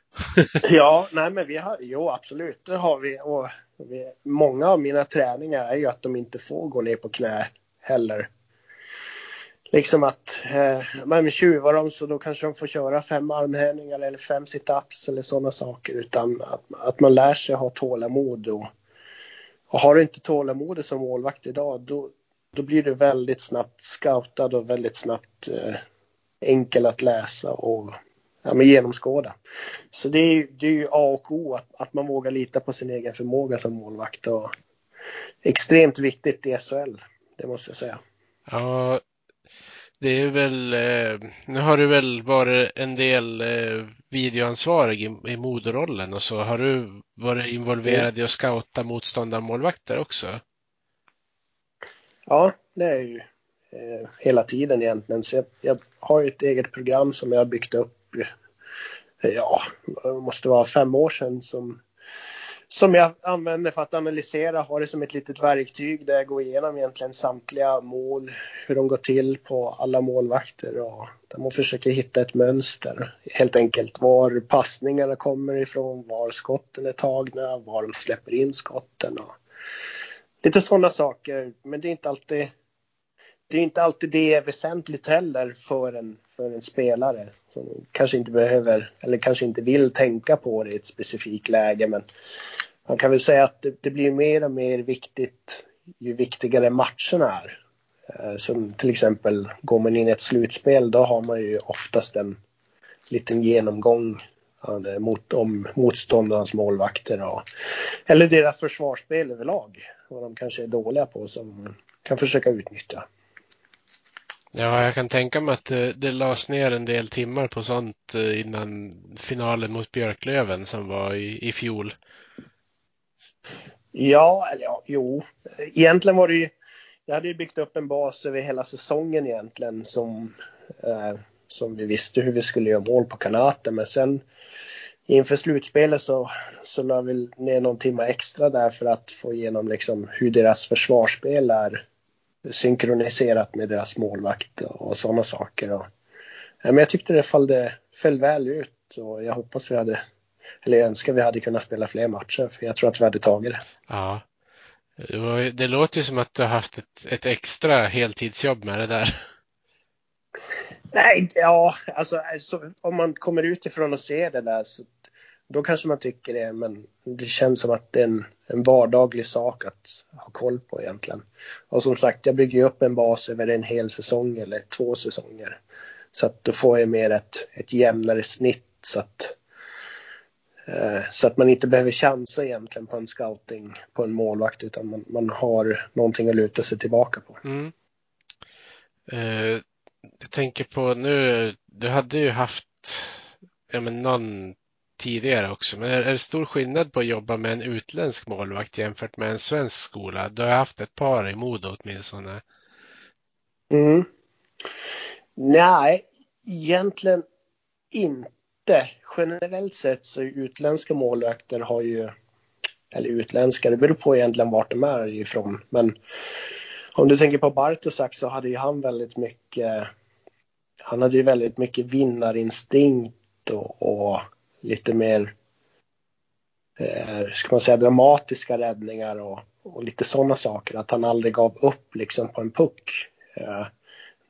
(laughs) ja, nej men vi har, jo absolut, det har vi. Och vi, många av mina träningar är ju att de inte får gå ner på knä heller liksom att eh, men tjuvar de så då kanske de får köra fem armhävningar eller fem situps eller sådana saker utan att, att man lär sig ha tålamod och, och har du inte tålamodet som målvakt idag då, då blir du väldigt snabbt scoutad och väldigt snabbt eh, enkel att läsa och ja, men genomskåda. Så det är, det är ju A och O att, att man vågar lita på sin egen förmåga som målvakt. Och extremt viktigt i SHL, det måste jag säga. Ja, det är väl, eh, nu har du väl varit en del eh, videoansvarig i, i moderollen och så. Har du varit involverad i att scouta motståndarmålvakter också? Ja, det är ju eh, hela tiden egentligen. Så jag, jag har ju ett eget program som jag har byggt upp ja, det måste vara fem år sedan som, som jag använder för att analysera, har det som ett litet verktyg där jag går igenom egentligen samtliga mål, hur de går till på alla målvakter och där man försöker hitta ett mönster. Helt enkelt var passningarna kommer ifrån, var skotten är tagna, var de släpper in skotten och lite sådana saker. Men det är inte alltid det är inte alltid det är väsentligt heller för en, för en spelare som kanske inte behöver eller kanske inte vill tänka på det i ett specifikt läge. Men man kan väl säga att det, det blir mer och mer viktigt ju viktigare matcherna är. Eh, som till exempel går man in i ett slutspel då har man ju oftast en liten genomgång eh, mot om motståndarnas målvakter och, eller deras försvarsspel överlag. Vad de kanske är dåliga på som man kan försöka utnyttja. Ja, jag kan tänka mig att det, det lades ner en del timmar på sånt eh, innan finalen mot Björklöven som var i, i fjol. Ja, eller ja, jo. Egentligen var det ju, jag hade ju byggt upp en bas över hela säsongen egentligen som, eh, som vi visste hur vi skulle göra mål på kanaten. Men sen inför slutspelet så, så la vi ner någon timme extra där för att få igenom liksom hur deras försvarsspel är synkroniserat med deras målvakt och sådana saker. Och, men jag tyckte det följde, föll väl ut och jag hoppas vi hade, eller jag önskar vi hade kunnat spela fler matcher för jag tror att vi hade tagit det. Ja. Det låter ju som att du har haft ett, ett extra heltidsjobb med det där. Nej, ja, alltså, alltså om man kommer utifrån och ser det där så då kanske man tycker det, men det känns som att det är en, en vardaglig sak att ha koll på egentligen. Och som sagt, jag bygger upp en bas över en hel säsong eller två säsonger. Så att då får jag mer ett, ett jämnare snitt så att, eh, så att man inte behöver chansa egentligen på en scouting på en målvakt utan man, man har någonting att luta sig tillbaka på. Mm. Eh, jag tänker på nu, du hade ju haft ja, men någon tidigare också. Men är det stor skillnad på att jobba med en utländsk målvakt jämfört med en svensk skola? Du har haft ett par i Modo åtminstone. Mm. Nej, egentligen inte. Generellt sett så är utländska målvakter har ju, eller utländska, det beror på egentligen vart de är ifrån. Men om du tänker på Bartosak så hade ju han väldigt mycket, han hade ju väldigt mycket vinnarinstinkt och, och lite mer eh, ska man säga, dramatiska räddningar och, och lite sådana saker. Att han aldrig gav upp liksom på en puck. Eh,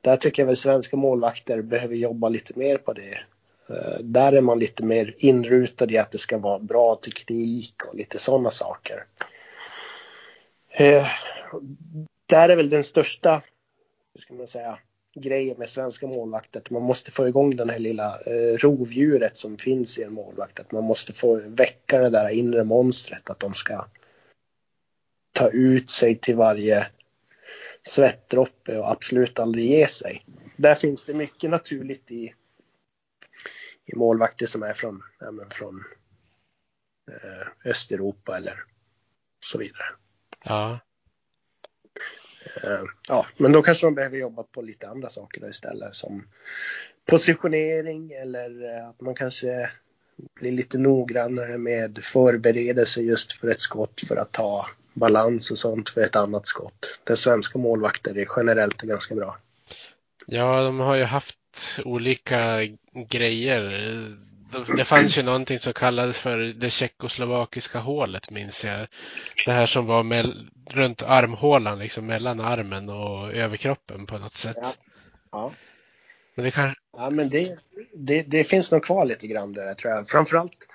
där tycker jag väl svenska målvakter behöver jobba lite mer på det. Eh, där är man lite mer inrutad i att det ska vara bra teknik och lite sådana saker. Eh, där är väl den största, hur ska man säga, grejer med svenska målvakter. Att man måste få igång den här lilla eh, rovdjuret som finns i en målvakt. Att man måste få väcka det där inre monstret. Att de ska ta ut sig till varje svettdroppe och absolut aldrig ge sig. Där finns det mycket naturligt i, i målvakter som är från, ja, från eh, Östeuropa eller så vidare. Ja. Eh, ja, men då kanske de behöver jobba på lite andra saker istället som positionering eller eh, att man kanske blir lite noggrannare med förberedelse just för ett skott för att ta balans och sånt för ett annat skott. Där svenska målvakter är generellt ganska bra. Ja, de har ju haft olika grejer det fanns ju någonting som kallades för det tjeckoslovakiska hålet minns jag. Det här som var med, runt armhålan, liksom mellan armen och överkroppen på något sätt. Ja. Ja. Men det kan... Ja, men det, det, det finns nog kvar lite grann där tror jag. Framförallt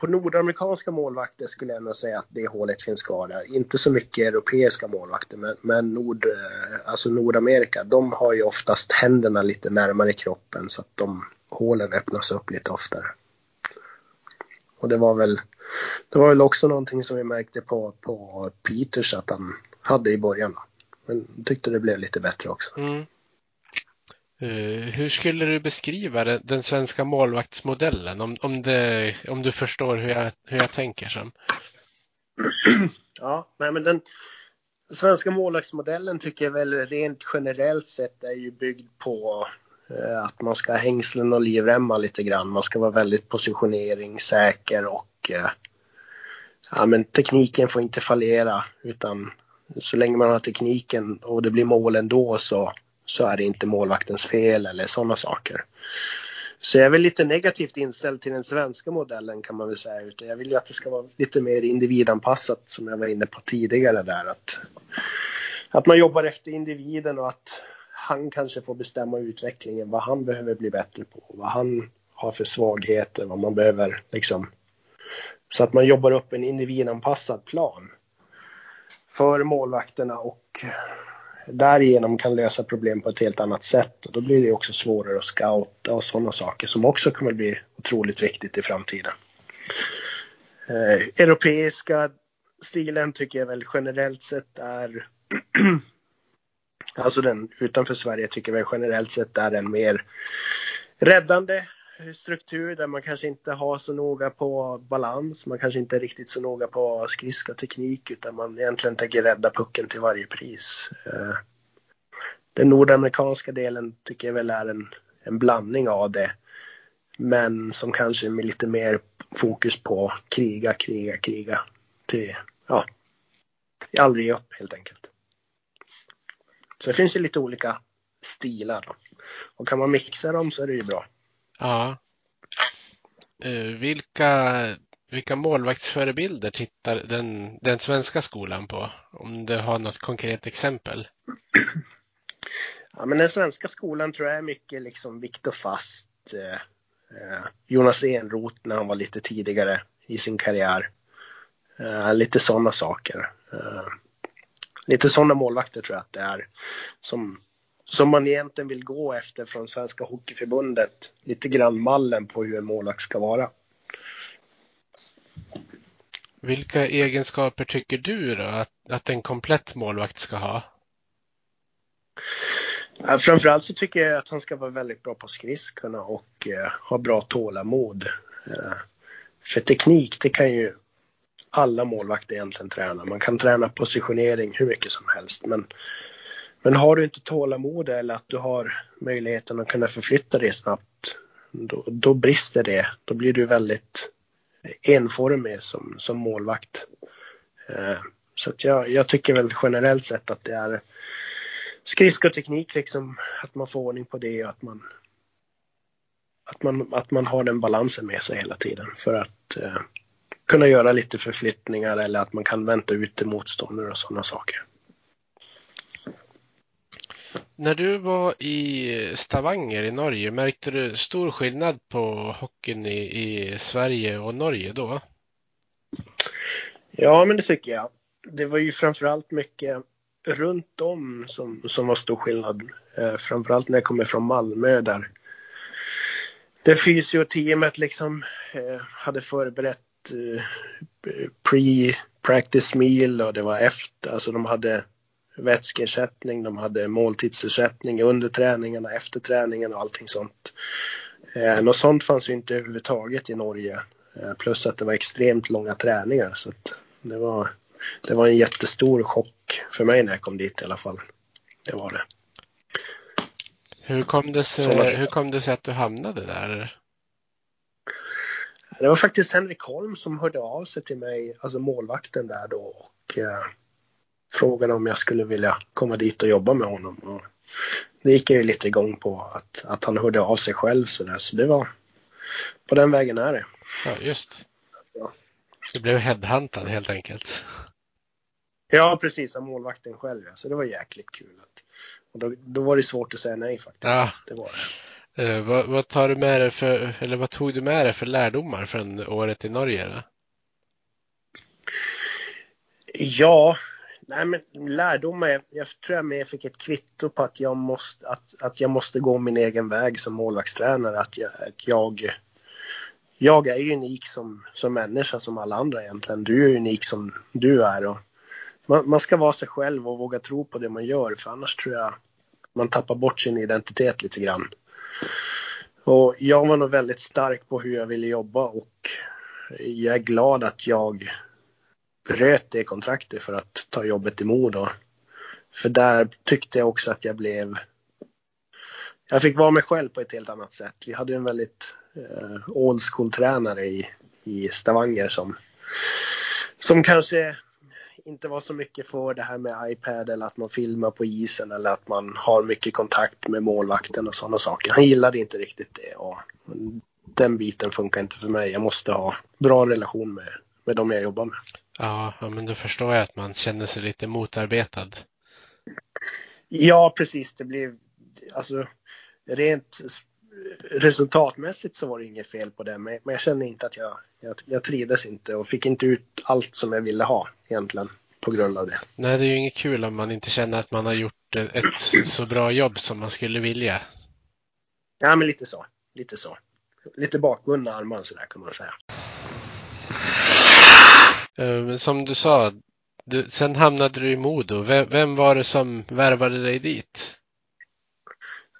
på nordamerikanska målvakter skulle jag nog säga att det hålet finns kvar där. Inte så mycket europeiska målvakter, men, men Nord, eh, alltså Nordamerika, de har ju oftast händerna lite närmare kroppen så att de hålen öppnas upp lite oftare. Och det var väl, det var väl också någonting som vi märkte på, på Peters att han hade i början. Men tyckte det blev lite bättre också. Mm. Uh, hur skulle du beskriva den, den svenska målvaktsmodellen? Om, om, det, om du förstår hur jag, hur jag tänker som. (clears throat) Ja, nej men den svenska målvaktsmodellen tycker jag väl rent generellt sett är ju byggd på Eh, att man ska ha hängslen och livremmar lite grann. Man ska vara väldigt positioneringssäker och eh, ja, men tekniken får inte fallera utan så länge man har tekniken och det blir mål ändå så så är det inte målvaktens fel eller sådana saker. Så jag är väl lite negativt inställd till den svenska modellen kan man väl säga. Utan jag vill ju att det ska vara lite mer individanpassat som jag var inne på tidigare där. Att, att man jobbar efter individen och att han kanske får bestämma utvecklingen, vad han behöver bli bättre på, vad han har för svagheter, vad man behöver liksom. Så att man jobbar upp en individanpassad plan för målvakterna och därigenom kan lösa problem på ett helt annat sätt. Och då blir det också svårare att scouta och sådana saker som också kommer bli otroligt viktigt i framtiden. Eh, europeiska stilen tycker jag väl generellt sett är (clears throat) Alltså den utanför Sverige tycker jag generellt sett är en mer räddande struktur där man kanske inte har så noga på balans. Man kanske inte är riktigt så noga på skridskoteknik utan man egentligen tänker rädda pucken till varje pris. Eh, den nordamerikanska delen tycker jag väl är en, en blandning av det. Men som kanske med lite mer fokus på kriga, kriga, kriga. Till, ja, aldrig ge upp helt enkelt. Så det finns ju lite olika stilar. Och kan man mixa dem så är det ju bra. Ja. Uh, vilka, vilka målvaktsförebilder tittar den, den svenska skolan på? Om du har något konkret exempel? Ja, men den svenska skolan tror jag är mycket liksom Viktor Fast, eh, eh, Jonas Enroth när han var lite tidigare i sin karriär. Eh, lite sådana saker. Eh, lite sådana målvakter tror jag att det är som som man egentligen vill gå efter från Svenska Hockeyförbundet. Lite grann mallen på hur en målvakt ska vara. Vilka egenskaper tycker du då att, att en komplett målvakt ska ha? Framförallt så tycker jag att han ska vara väldigt bra på skridskorna och eh, ha bra tålamod. Eh, för teknik, det kan ju alla målvakter egentligen träna. Man kan träna positionering hur mycket som helst. Men men har du inte tålamod eller att du har möjligheten att kunna förflytta dig snabbt, då, då brister det. Då blir du väldigt enformig som, som målvakt. Eh, så att jag, jag tycker väl generellt sett att det är skridskoteknik, liksom, att man får ordning på det och att man, att man, att man har den balansen med sig hela tiden för att eh, kunna göra lite förflyttningar eller att man kan vänta ut motståndare och sådana saker. När du var i Stavanger i Norge, märkte du stor skillnad på hockeyn i, i Sverige och Norge då? Ja, men det tycker jag. Det var ju framförallt mycket runt om som, som var stor skillnad. Eh, framförallt när jag kommer från Malmö där det fysioteamet liksom eh, hade förberett pre-practice meal och det var efter, alltså de hade vätskeersättning, de hade måltidsersättning under träningarna, efter träningen och allting sånt. Eh, något sånt fanns ju inte överhuvudtaget i Norge. Eh, plus att det var extremt långa träningar så att det var, det var en jättestor chock för mig när jag kom dit i alla fall. Det var det. Hur kom det sig, hur kom det sig att du hamnade där? Det var faktiskt Henrik Holm som hörde av sig till mig, alltså målvakten där då. Och, eh, frågade om jag skulle vilja komma dit och jobba med honom. Och det gick jag ju lite igång på att, att han hörde av sig själv så där. Så det var på den vägen är det. Ja, just. Ja. Du blev headhuntad helt enkelt. Ja, precis. Av målvakten själv. Så det var jäkligt kul. Och då, då var det svårt att säga nej faktiskt. Ja. Det var det. Eh, vad, vad tar du med dig för, eller vad tog du med dig för lärdomar från året i Norge? Då? Ja, nej men lärdomar. Jag tror jag mer fick ett kvitto på att jag måste, att, att jag måste gå min egen väg som målvaktstränare. Att jag, att jag, jag är ju unik som, som människa som alla andra egentligen. Du är unik som du är. Och man, man ska vara sig själv och våga tro på det man gör. För annars tror jag man tappar bort sin identitet lite grann. Och jag var nog väldigt stark på hur jag ville jobba och jag är glad att jag bröt det kontraktet för att ta jobbet i Modo. För där tyckte jag också att jag blev... Jag fick vara mig själv på ett helt annat sätt. Vi hade en väldigt eh, old school-tränare i, i Stavanger som, som kanske inte var så mycket för det här med iPad eller att man filmar på isen eller att man har mycket kontakt med målvakten och sådana saker. Han gillade inte riktigt det och den biten funkar inte för mig. Jag måste ha bra relation med, med de jag jobbar med. Ja, men då förstår jag att man känner sig lite motarbetad. Ja, precis. Det blev alltså rent resultatmässigt så var det inget fel på det, men jag kände inte att jag, jag, jag trivdes inte och fick inte ut allt som jag ville ha egentligen på grund av det. Nej, det är ju inget kul om man inte känner att man har gjort ett så bra jobb som man skulle vilja. Ja, men lite så. Lite så. Lite bakbundna armar sådär kan man säga. Eh, som du sa, du, sen hamnade du i Modo. Vem, vem var det som värvade dig dit?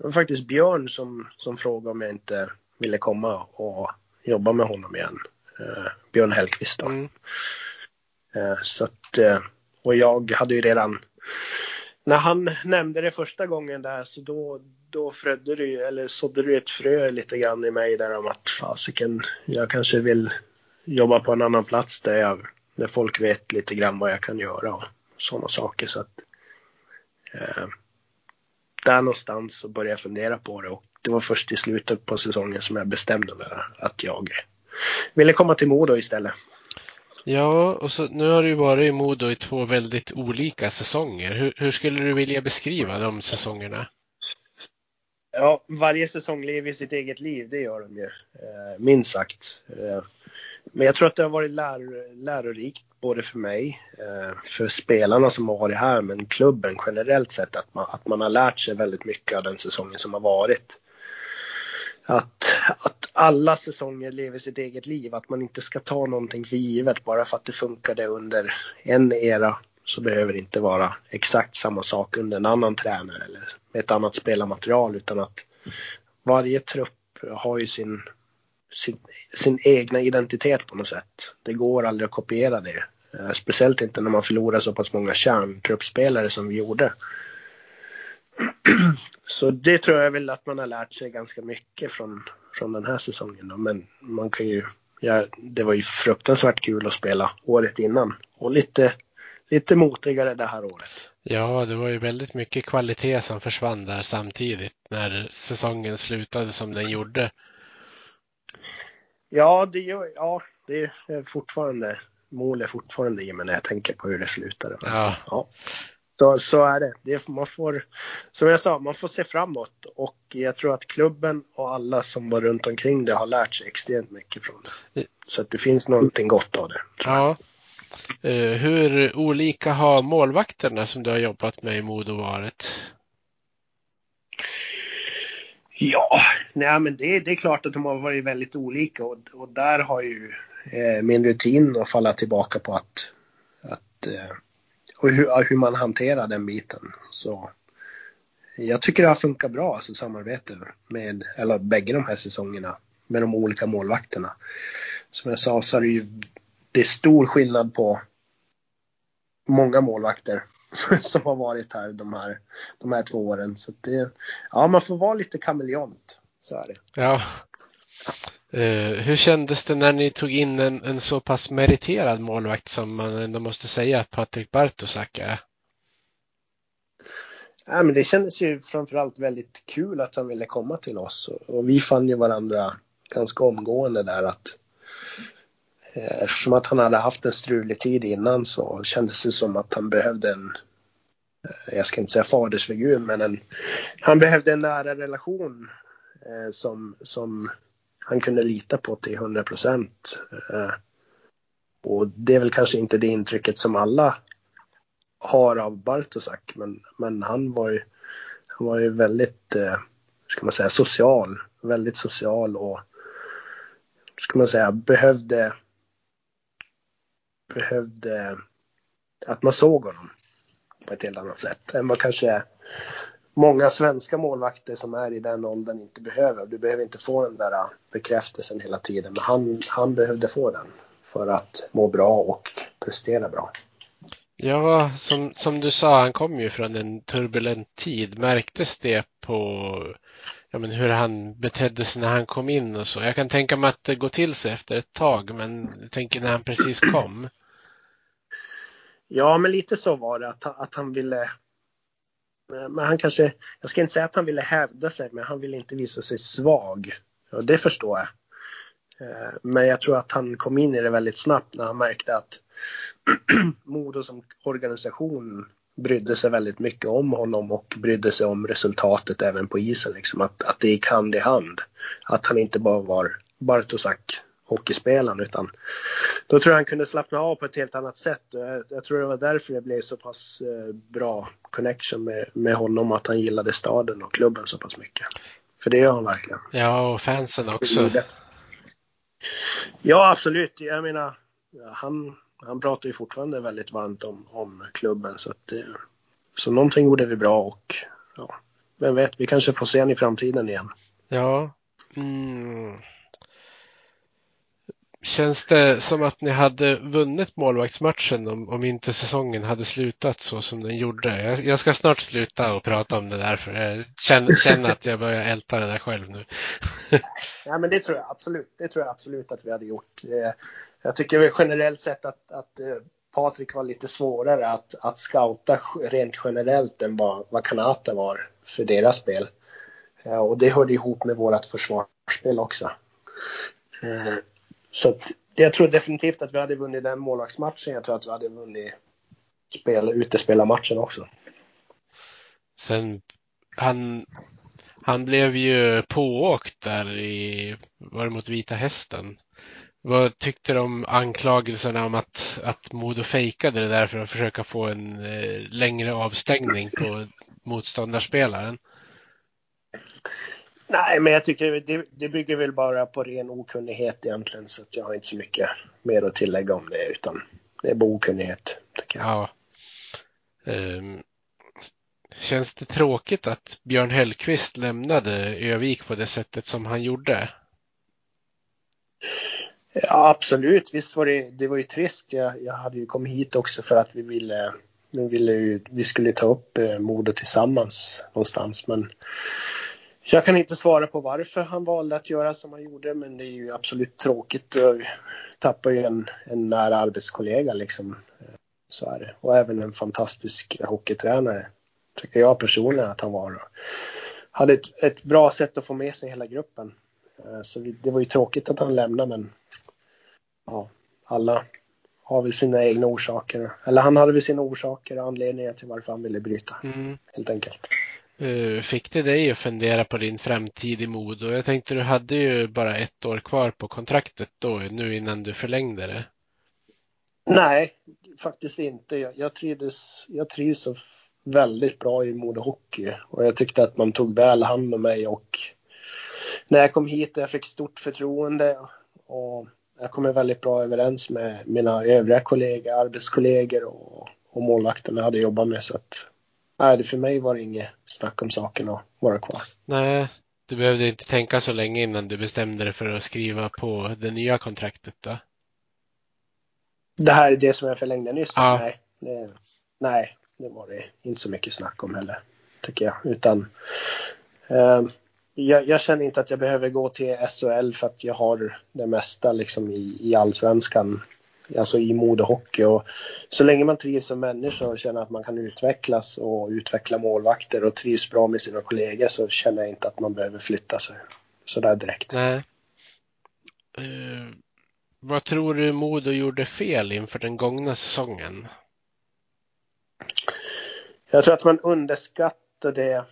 Det var faktiskt Björn som, som frågade om jag inte ville komma och jobba med honom igen. Uh, Björn Hellqvist då. Mm. Uh, så att, uh, och jag hade ju redan, när han nämnde det första gången där så då, då frödde det eller sådde det ett frö lite grann i mig där om att fasiken, jag kanske vill jobba på en annan plats där, jag, där folk vet lite grann vad jag kan göra och sådana saker. Så att, där någonstans så började jag fundera på det och det var först i slutet på säsongen som jag bestämde mig att jag ville komma till Modo istället. Ja, och så nu har du varit i Modo i två väldigt olika säsonger. Hur, hur skulle du vilja beskriva de säsongerna? Ja, varje säsong lever sitt eget liv, det gör de ju. Eh, minst sagt. Eh, men jag tror att det har varit lär, lärorikt både för mig, eh, för spelarna som har varit här, men klubben generellt sett. Att man, att man har lärt sig väldigt mycket av den säsongen som har varit. Att, att alla säsonger lever sitt eget liv, att man inte ska ta någonting för givet bara för att det funkade under en era så behöver det inte vara exakt samma sak under en annan tränare eller med ett annat spelarmaterial utan att varje trupp har ju sin sin, sin egna identitet på något sätt. Det går aldrig att kopiera det. Eh, speciellt inte när man förlorar så pass många kärntruppspelare som vi gjorde. (clears throat) Så det tror jag väl att man har lärt sig ganska mycket från, från den här säsongen. Då. Men man kan ju, ja, det var ju fruktansvärt kul att spela året innan och lite, lite motigare det här året. Ja, det var ju väldigt mycket kvalitet som försvann där samtidigt när säsongen slutade som den gjorde. Ja, det, ja, det är fortfarande, mål är fortfarande i mig när jag tänker på hur det slutade. Ja. ja. Så, så är det. det. Man får, som jag sa, man får se framåt och jag tror att klubben och alla som var runt omkring det har lärt sig extremt mycket från det. Så att det finns någonting gott av det. Ja. Uh, hur olika har målvakterna som du har jobbat med i Modo varit? Ja, nej men det, det är klart att de har varit väldigt olika och, och där har ju eh, min rutin att falla tillbaka på att, att eh, och hur, hur man hanterar den biten. Så jag tycker det har funkat bra, alltså samarbete med, eller bägge de här säsongerna med de olika målvakterna. Som jag sa så är det ju det är stor skillnad på många målvakter (laughs) som har varit här de här, de här två åren. Så det, ja, man får vara lite kameleont. Så är det. Ja. Uh, hur kändes det när ni tog in en, en så pass meriterad målvakt som man ändå måste säga att Patrik Bartosak är? Ja, men det kändes ju framförallt väldigt kul att han ville komma till oss och, och vi fann ju varandra ganska omgående där att Eh, eftersom att han hade haft en strulig tid innan så kändes det som att han behövde en, eh, jag ska inte säga fadersfigur, men en, han behövde en nära relation eh, som, som han kunde lita på till 100 procent. Eh, och det är väl kanske inte det intrycket som alla har av Bartosak, men, men han var ju, han var ju väldigt, eh, ska man säga, social. Väldigt social och ska man säga, behövde behövde att man såg honom på ett helt annat sätt än vad kanske många svenska målvakter som är i den åldern inte behöver. Du behöver inte få den där bekräftelsen hela tiden, men han, han behövde få den för att må bra och prestera bra. Ja, som, som du sa, han kom ju från en turbulent tid. Märktes det på ja, men hur han betedde sig när han kom in och så? Jag kan tänka mig att det går till sig efter ett tag, men jag tänker när han precis kom. Ja, men lite så var det att, att han ville men han kanske, jag ska inte säga att han ville hävda sig, men han ville inte visa sig svag. Och det förstår jag. Eh, men jag tror att han kom in i det väldigt snabbt när han märkte att (clears throat) Modo som organisation brydde sig väldigt mycket om honom och brydde sig om resultatet även på isen. Liksom att, att det gick hand i hand. Att han inte bara var Bartosak hockeyspelaren utan då tror jag han kunde slappna av på ett helt annat sätt. Jag, jag tror det var därför det blev så pass eh, bra connection med, med honom att han gillade staden och klubben så pass mycket. För det gör han verkligen. Ja, och fansen också. Ja, absolut. Jag menar, han, han pratar ju fortfarande väldigt varmt om, om klubben så att det, så någonting gjorde vi bra och ja, vem vet, vi kanske får se honom i framtiden igen. Ja. Mm. Känns det som att ni hade vunnit målvaktsmatchen om, om inte säsongen hade slutat så som den gjorde? Jag, jag ska snart sluta och prata om det där för jag känner, känner att jag börjar älta det där själv nu. (laughs) ja, men det tror jag absolut. Det tror jag absolut att vi hade gjort. Eh, jag tycker väl generellt sett att, att eh, Patrik var lite svårare att, att scouta rent generellt än vad, vad Kanata var för deras spel. Eh, och det hörde ihop med vårt försvarsspel också så att, jag tror definitivt att vi hade vunnit den målvaktsmatchen. Jag tror att vi hade vunnit spel, utespelarmatchen också. Sen, han, han blev ju pååkt där i, var det mot Vita Hästen? Vad tyckte du om anklagelserna om att, att Modo fejkade det där för att försöka få en eh, längre avstängning på motståndarspelaren? Nej, men jag tycker det, det bygger väl bara på ren okunnighet egentligen så att jag har inte så mycket mer att tillägga om det utan det är bara okunnighet. Ja. Um, känns det tråkigt att Björn Hellqvist lämnade Övik på det sättet som han gjorde? Ja, absolut. Visst var det, det var ju trist. Jag, jag hade ju kommit hit också för att vi ville, vi ville ju, vi skulle ta upp eh, Modo tillsammans någonstans. Men jag kan inte svara på varför han valde att göra som han gjorde, men det är ju absolut tråkigt. att tappa ju en, en nära arbetskollega liksom. Så är det. Och även en fantastisk hockeytränare, tycker jag personligen att han var. Hade ett, ett bra sätt att få med sig hela gruppen. Eh, så det var ju tråkigt att han lämnade, men ja, alla har väl sina egna orsaker. Eller han hade väl sina orsaker och anledningar till varför han ville bryta, mm. helt enkelt. Eh, fick det dig att fundera på din framtid i Modo? Jag tänkte du hade ju bara ett år kvar på kontraktet då, nu innan du förlängde det. Nej, faktiskt inte. Jag, jag, trivdes, jag trivs väldigt bra i Modo Hockey och jag tyckte att man tog väl hand om mig och när jag kom hit och jag fick stort förtroende och jag kom väldigt bra överens med mina övriga kollegor, arbetskollegor och, och målvakterna jag hade jobbat med så att nej, för mig var det inget snack om saken att vara kvar. Nej, du behövde inte tänka så länge innan du bestämde dig för att skriva på det nya kontraktet då? Det här är det som jag förlängde nyss? Ja. Nej, det, nej, det var det inte så mycket snack om heller, tycker jag. Utan eh, jag, jag, känner inte att jag behöver gå till SHL för att jag har det mesta liksom i, i allsvenskan alltså i modehockey. Och så länge man trivs som människa och känner att man kan utvecklas och utveckla målvakter och trivs bra med sina kollegor så känner jag inte att man behöver flytta sig sådär direkt. Nej. Uh, Vad tror du Modo gjorde fel inför den gångna säsongen? Jag tror att man underskattade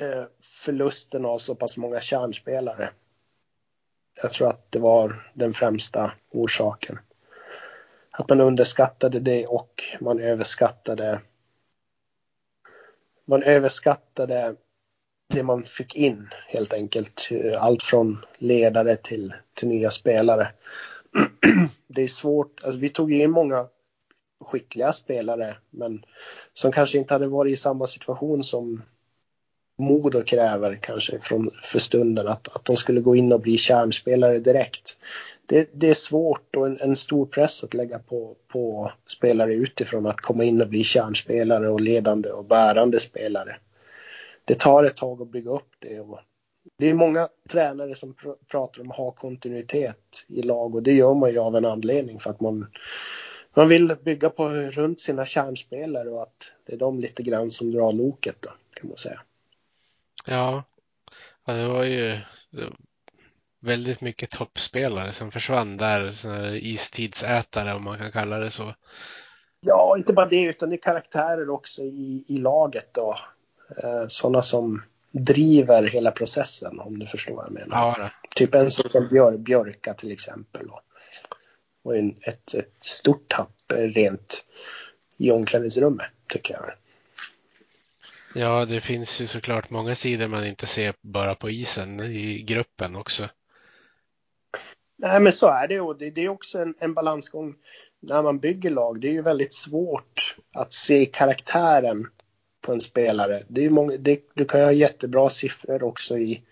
eh, förlusten av så pass många kärnspelare. Jag tror att det var den främsta orsaken. Att man underskattade det och man överskattade man överskattade det man fick in helt enkelt. Allt från ledare till, till nya spelare. (clears throat) Det är svårt, alltså vi tog in många skickliga spelare men som kanske inte hade varit i samma situation som Modo kräver kanske från, för stunden att, att de skulle gå in och bli kärnspelare direkt. Det, det är svårt och en, en, stor press att lägga på, på spelare utifrån att komma in och bli kärnspelare och ledande och bärande spelare. Det tar ett tag att bygga upp det. Och det är många tränare som pr pratar om att ha kontinuitet i lag och det gör man ju av en anledning för att man man vill bygga på runt sina kärnspelare och att det är de lite grann som drar loket då, kan man säga. Ja, ja det var ju väldigt mycket toppspelare som försvann där, sådana istidsätare om man kan kalla det så. Ja, inte bara det utan det är karaktärer också i, i laget då. Eh, sådana som driver hela processen om du förstår vad jag menar. Ja, typ en som Björ, Björka till exempel. Och, och en, ett, ett stort tapp rent i omklädningsrummet tycker jag. Ja, det finns ju såklart många sidor man inte ser bara på isen i gruppen också. Nej, men så är det och det, det är också en, en, balansgång när man bygger lag. Det är ju väldigt svårt att se karaktären på en spelare. Det är många, det, du kan ha jättebra siffror också i,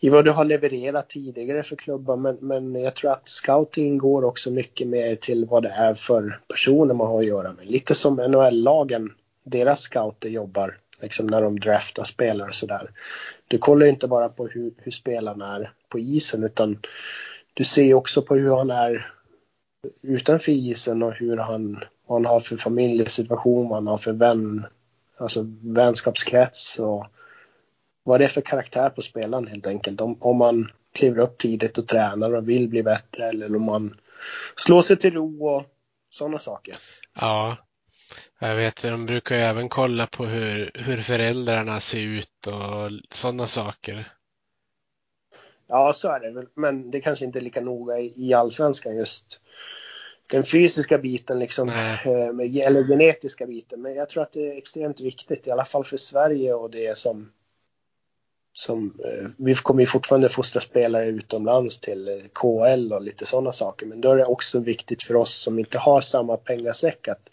i vad du har levererat tidigare för klubbar men, men jag tror att scouting går också mycket mer till vad det är för personer man har att göra med. Lite som NHL-lagen, deras scouter jobbar liksom när de draftar spelare och sådär. Du kollar inte bara på hur, hur spelarna är på isen utan du ser också på hur han är utanför isen och hur han, vad han har för familjesituation, vad han har för vän, alltså vänskapskrets och vad det är för karaktär på spelaren helt enkelt. Om, om man kliver upp tidigt och tränar och vill bli bättre eller om man slår sig till ro och sådana saker. Ja, jag vet, de brukar ju även kolla på hur, hur föräldrarna ser ut och sådana saker. Ja, så är det väl. Men det kanske inte är lika noga i, allsvenskan just den fysiska biten liksom, Nej. Eh, eller genetiska biten. Men jag tror att det är extremt viktigt, i alla fall för Sverige och det som, som eh, vi kommer ju fortfarande fostra spelare utomlands till eh, KL och lite sådana saker. Men då är det också viktigt för oss som inte har samma pengasäck att,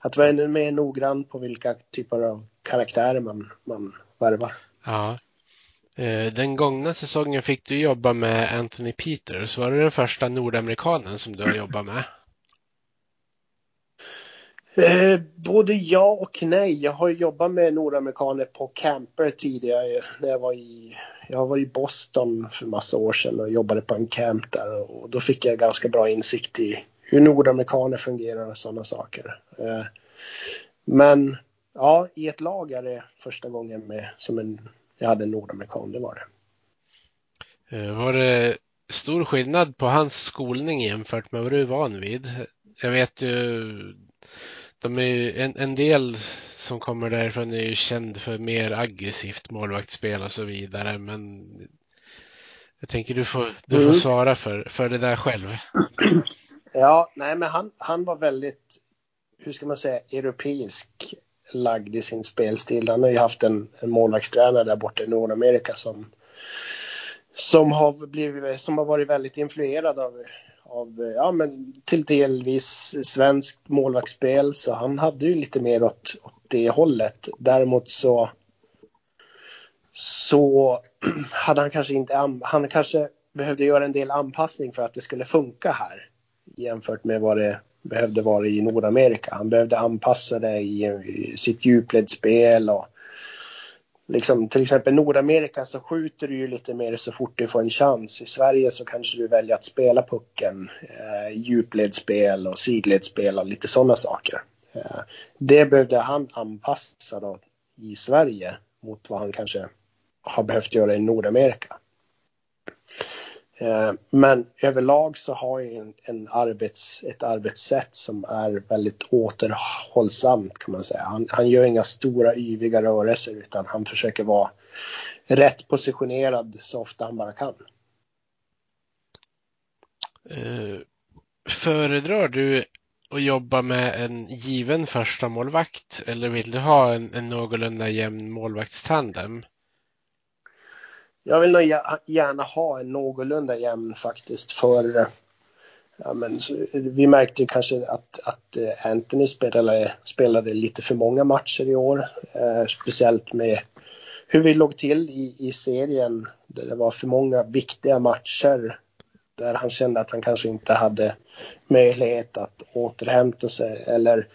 att vara ännu mer noggrann på vilka typer av karaktärer man, man värvar. Ja, Eh, den gångna säsongen fick du jobba med Anthony Peters. Var det den första nordamerikanen som du har jobbat med? Eh, både ja och nej. Jag har jobbat med nordamerikaner på camper tidigare. När jag, var i, jag var i Boston för massa år sedan och jobbade på en camp där. Och då fick jag ganska bra insikt i hur nordamerikaner fungerar och sådana saker. Eh, men ja, i ett lag är det första gången med som en jag hade en nordamerikan, det var det. Eh, var det stor skillnad på hans skolning jämfört med vad du är van vid? Jag vet ju, de är ju en, en del som kommer därifrån är ju känd för mer aggressivt målvaktsspel och så vidare, men jag tänker du får, du får mm. svara för, för det där själv. (clears throat) Ja, nej men han, han var väldigt, hur ska man säga, europeisk lagd i sin spelstil. Han har ju haft en, en målvaktstränare där borta i Nordamerika som, som, har blivit, som har varit väldigt influerad av, av ja, men till delvis svenskt målvaktsspel. Så han hade ju lite mer åt, åt det hållet. Däremot så så (clears throat) hade han kanske inte, han kanske behövde göra en del anpassning för att det skulle funka här jämfört med vad det behövde vara i Nordamerika. Han behövde anpassa det i, i sitt djupledsspel och liksom till exempel Nordamerika så skjuter du ju lite mer så fort du får en chans. I Sverige så kanske du väljer att spela pucken, eh, djupledsspel och sidledsspel och lite sådana saker. Eh, det behövde han anpassa då i Sverige mot vad han kanske har behövt göra i Nordamerika. Eh, men överlag så har jag en, en arbets, ett arbetssätt som är väldigt återhållsamt kan man säga. Han, han gör inga stora yviga rörelser utan han försöker vara rätt positionerad så ofta han bara kan. Uh, föredrar du att jobba med en given första målvakt eller vill du ha en, en någorlunda jämn målvaktstandem? Jag vill nog gärna ha en någorlunda jämn faktiskt för eh, ja, men, vi märkte kanske att, att eh, Anthony spelade, spelade lite för många matcher i år. Eh, speciellt med hur vi låg till i, i serien där det var för många viktiga matcher där han kände att han kanske inte hade möjlighet att återhämta sig eller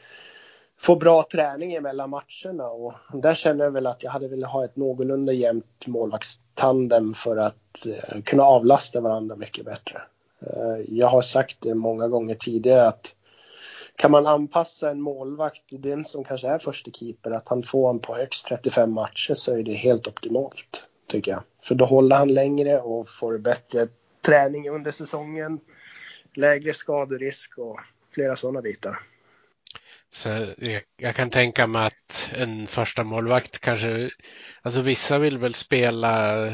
få bra träning mellan matcherna och där känner jag väl att jag hade velat ha ett någorlunda jämnt målvaktstandem för att eh, kunna avlasta varandra mycket bättre. Eh, jag har sagt det många gånger tidigare att kan man anpassa en målvakt, den som kanske är första keeper, att han får en på högst 35 matcher så är det helt optimalt, tycker jag. För då håller han längre och får bättre träning under säsongen, lägre skaderisk och flera sådana bitar. Så jag, jag, kan tänka mig att en första målvakt kanske, alltså vissa vill väl spela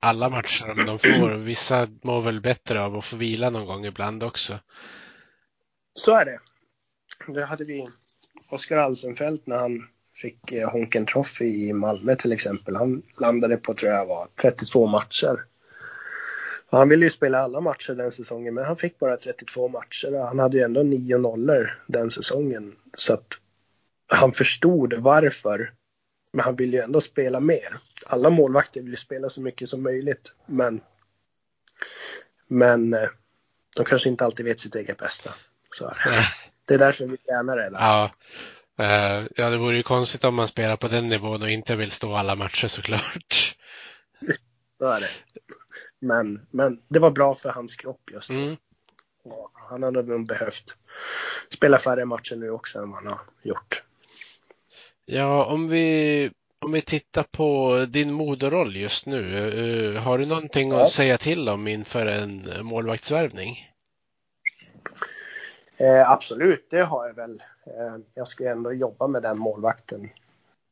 alla matcher om de får. Vissa mår väl bättre av att få vila någon gång ibland också. Så är det. Det hade vi Oskar Alsenfelt när han fick eh, Honken Trophy i Malmö till exempel. Han landade på, tror jag var, 32 matcher. Han ville ju spela alla matcher den säsongen men han fick bara 32 matcher och han hade ju ändå 9 nollor den säsongen. Så att han förstod varför. Men han ville ju ändå spela mer. Alla målvakter vill ju spela så mycket som möjligt men men eh, de kanske inte alltid vet sitt eget bästa. Så det är därför vi tränar det. Ja. Uh, ja, det vore ju konstigt om man spelar på den nivån och inte vill stå alla matcher såklart. Så är det. Men, men det var bra för hans kropp just mm. Han hade nog behövt spela färre matcher nu också än vad han har gjort. Ja, om vi, om vi tittar på din moderoll just nu. Uh, har du någonting ja. att säga till om inför en målvaktsvärvning? Eh, absolut, det har jag väl. Eh, jag ska ändå jobba med den målvakten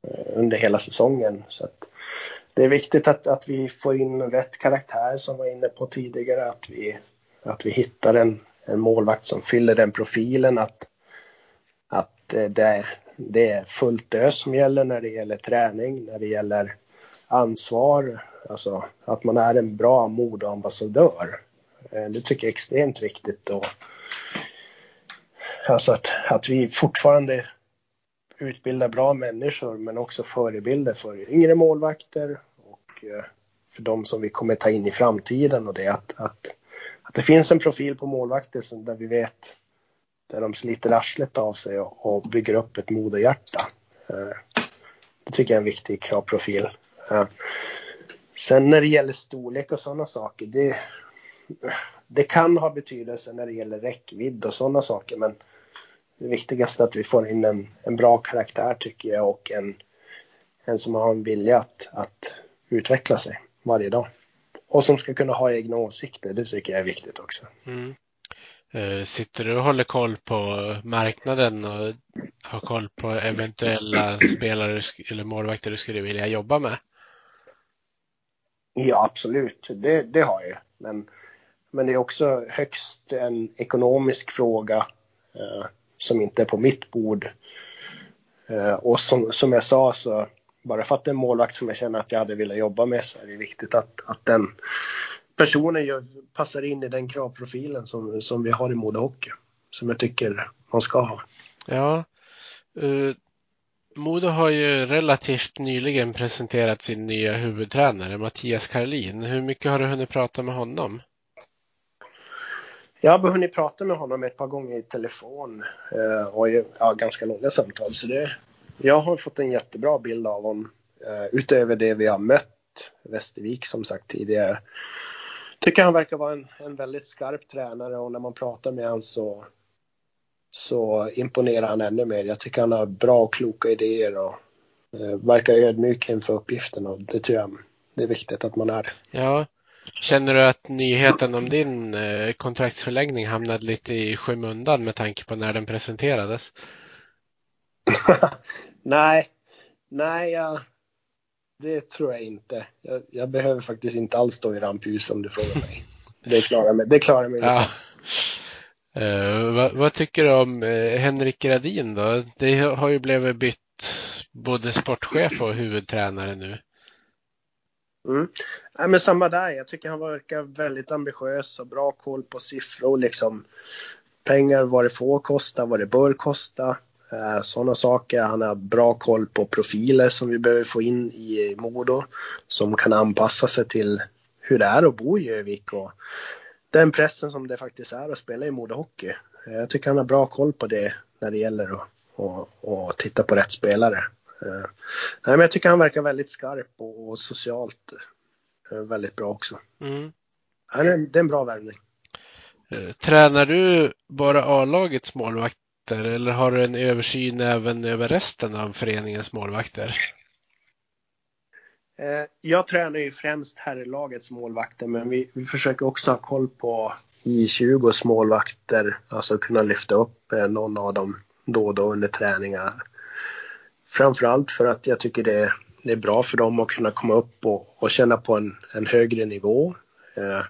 eh, under hela säsongen. Så att det är viktigt att, att vi får in rätt karaktär som var inne på tidigare. Att vi, att vi hittar en, en målvakt som fyller den profilen. Att, att det, det är fullt ös som gäller när det gäller träning, när det gäller ansvar. Alltså att man är en bra modeambassadör. Eh, det tycker jag är extremt viktigt. Och, alltså att, att vi fortfarande utbilda bra människor men också förebilder för yngre målvakter och eh, för de som vi kommer ta in i framtiden och det att, att, att det finns en profil på målvakter som, där vi vet där de sliter arslet av sig och, och bygger upp ett moderhjärta. Eh, det tycker jag är en viktig kravprofil. Eh, sen när det gäller storlek och sådana saker, det, det kan ha betydelse när det gäller räckvidd och sådana saker men det viktigaste är att vi får in en, en bra karaktär tycker jag och en, en som har en vilja att, att utveckla sig varje dag. Och som ska kunna ha egna åsikter, det tycker jag är viktigt också. Mm. Eh, sitter du och håller koll på marknaden och har koll på eventuella spelare eller målvakter du skulle vilja jobba med? Ja, absolut. Det, det har jag. Men, men det är också högst en ekonomisk fråga. Som inte är på mitt bord. Eh, och som, som jag sa så bara för att det är en målvakt som jag känner att jag hade velat jobba med så är det viktigt att, att den personen gör, passar in i den kravprofilen som, som vi har i Modo Hockey. Som jag tycker man ska ha. Ja. Uh, Modo har ju relativt nyligen presenterat sin nya huvudtränare Mattias Karlin. Hur mycket har du hunnit prata med honom? Jag har hunnit prata med honom ett par gånger i telefon eh, och ja, ganska långa samtal. Så det, jag har fått en jättebra bild av honom eh, utöver det vi har mött Västervik som sagt tidigare. Tycker han verkar vara en, en väldigt skarp tränare och när man pratar med honom så, så imponerar han ännu mer. Jag tycker han har bra och kloka idéer och eh, verkar ödmjuk inför uppgiften och det tror jag det är viktigt att man är. Ja, Känner du att nyheten om din eh, kontraktsförlängning hamnade lite i skymundan med tanke på när den presenterades? (laughs) nej, nej, jag, det tror jag inte. Jag, jag, behöver faktiskt inte alls stå i rampljus om du frågar mig. (laughs) Det klarar mig, det klarar mig ja. Uh, vad, vad, tycker du om uh, Henrik Gradin då? Det har ju blivit bytt både sportchef och huvudtränare nu. Mm. Nej, men samma där. Jag tycker han verkar väldigt ambitiös och bra koll på siffror. Liksom pengar, vad det får kosta, vad det bör kosta. Eh, Sådana saker. Han har bra koll på profiler som vi behöver få in i Modo. Som kan anpassa sig till hur det är att bo i Övik och den pressen som det faktiskt är att spela i Modo Hockey. Eh, jag tycker han har bra koll på det när det gäller att och, och titta på rätt spelare. Eh, nej, men jag tycker han verkar väldigt skarp och, och socialt väldigt bra också. Mm. Ja, det, är, en bra värvning. Tränar du bara A-lagets målvakt målvakter eller har du en översyn även över resten av föreningens målvakter? Eh, jag tränar ju främst herrlagets målvakter men vi, vi försöker också ha koll på I20s målvakter, alltså kunna lyfta upp eh, någon av dem då och då under träningar. Framförallt för att jag tycker det är, det är bra för dem att kunna komma upp och, och känna på en, en högre nivå. Eh,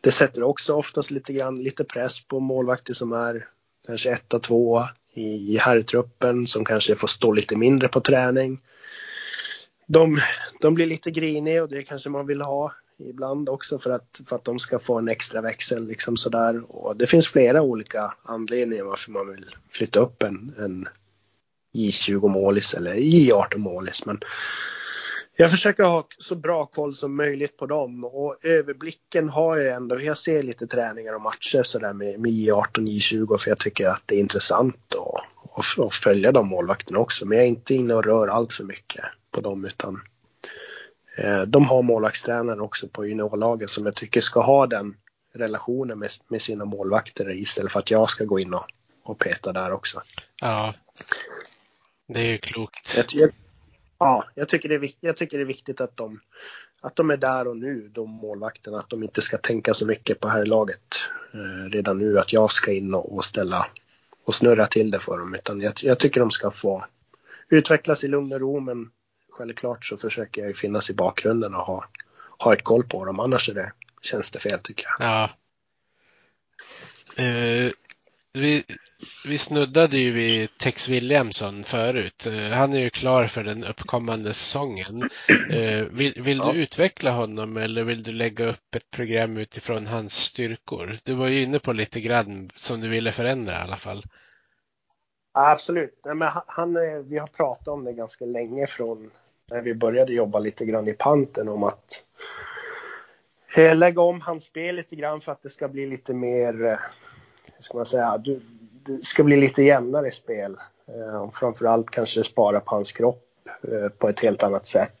det sätter också oftast lite grann lite press på målvakter som är kanske etta, tvåa i herrtruppen som kanske får stå lite mindre på träning. De, de blir lite griniga och det kanske man vill ha ibland också för att, för att de ska få en extra växel. Liksom sådär. Och det finns flera olika anledningar varför man vill flytta upp en, en J20-målis eller J18-målis. Men jag försöker ha så bra koll som möjligt på dem och överblicken har jag ändå. Jag ser lite träningar och matcher sådär med, med J18 J20 för jag tycker att det är intressant att, att, följa de målvakterna också. Men jag är inte inne och rör allt för mycket på dem utan eh, de har målvaktstränare också på juniorlagen som jag tycker ska ha den relationen med, med sina målvakter istället för att jag ska gå in och, och peta där också. Ja, det är ju klokt. Jag, Ja, jag tycker, det är, jag tycker det är viktigt att de, att de är där och nu, de målvakterna. Att de inte ska tänka så mycket på herrlaget eh, redan nu. Att jag ska in och, och ställa och snurra till det för dem. Utan jag, jag, tycker de ska få utvecklas i lugn och ro. Men självklart så försöker jag ju finnas i bakgrunden och ha, ha ett koll på dem. Annars är det, känns det fel tycker jag. Ja. Uh, vi, vi snuddade ju vid Tex Williamson förut. Eh, han är ju klar för den uppkommande säsongen. Eh, vill, vill ja. du utveckla honom eller vill du lägga upp ett program utifrån hans styrkor? Du var ju inne på lite grann som du ville förändra i alla fall. absolut. men han, vi har pratat om det ganska länge från när vi började jobba lite grann i panten om att eh, lägga om hans spel lite grann för att det ska bli lite mer hur ska man säga, du, det ska bli lite jämnare spel. Eh, framförallt kanske spara på hans kropp eh, på ett helt annat sätt.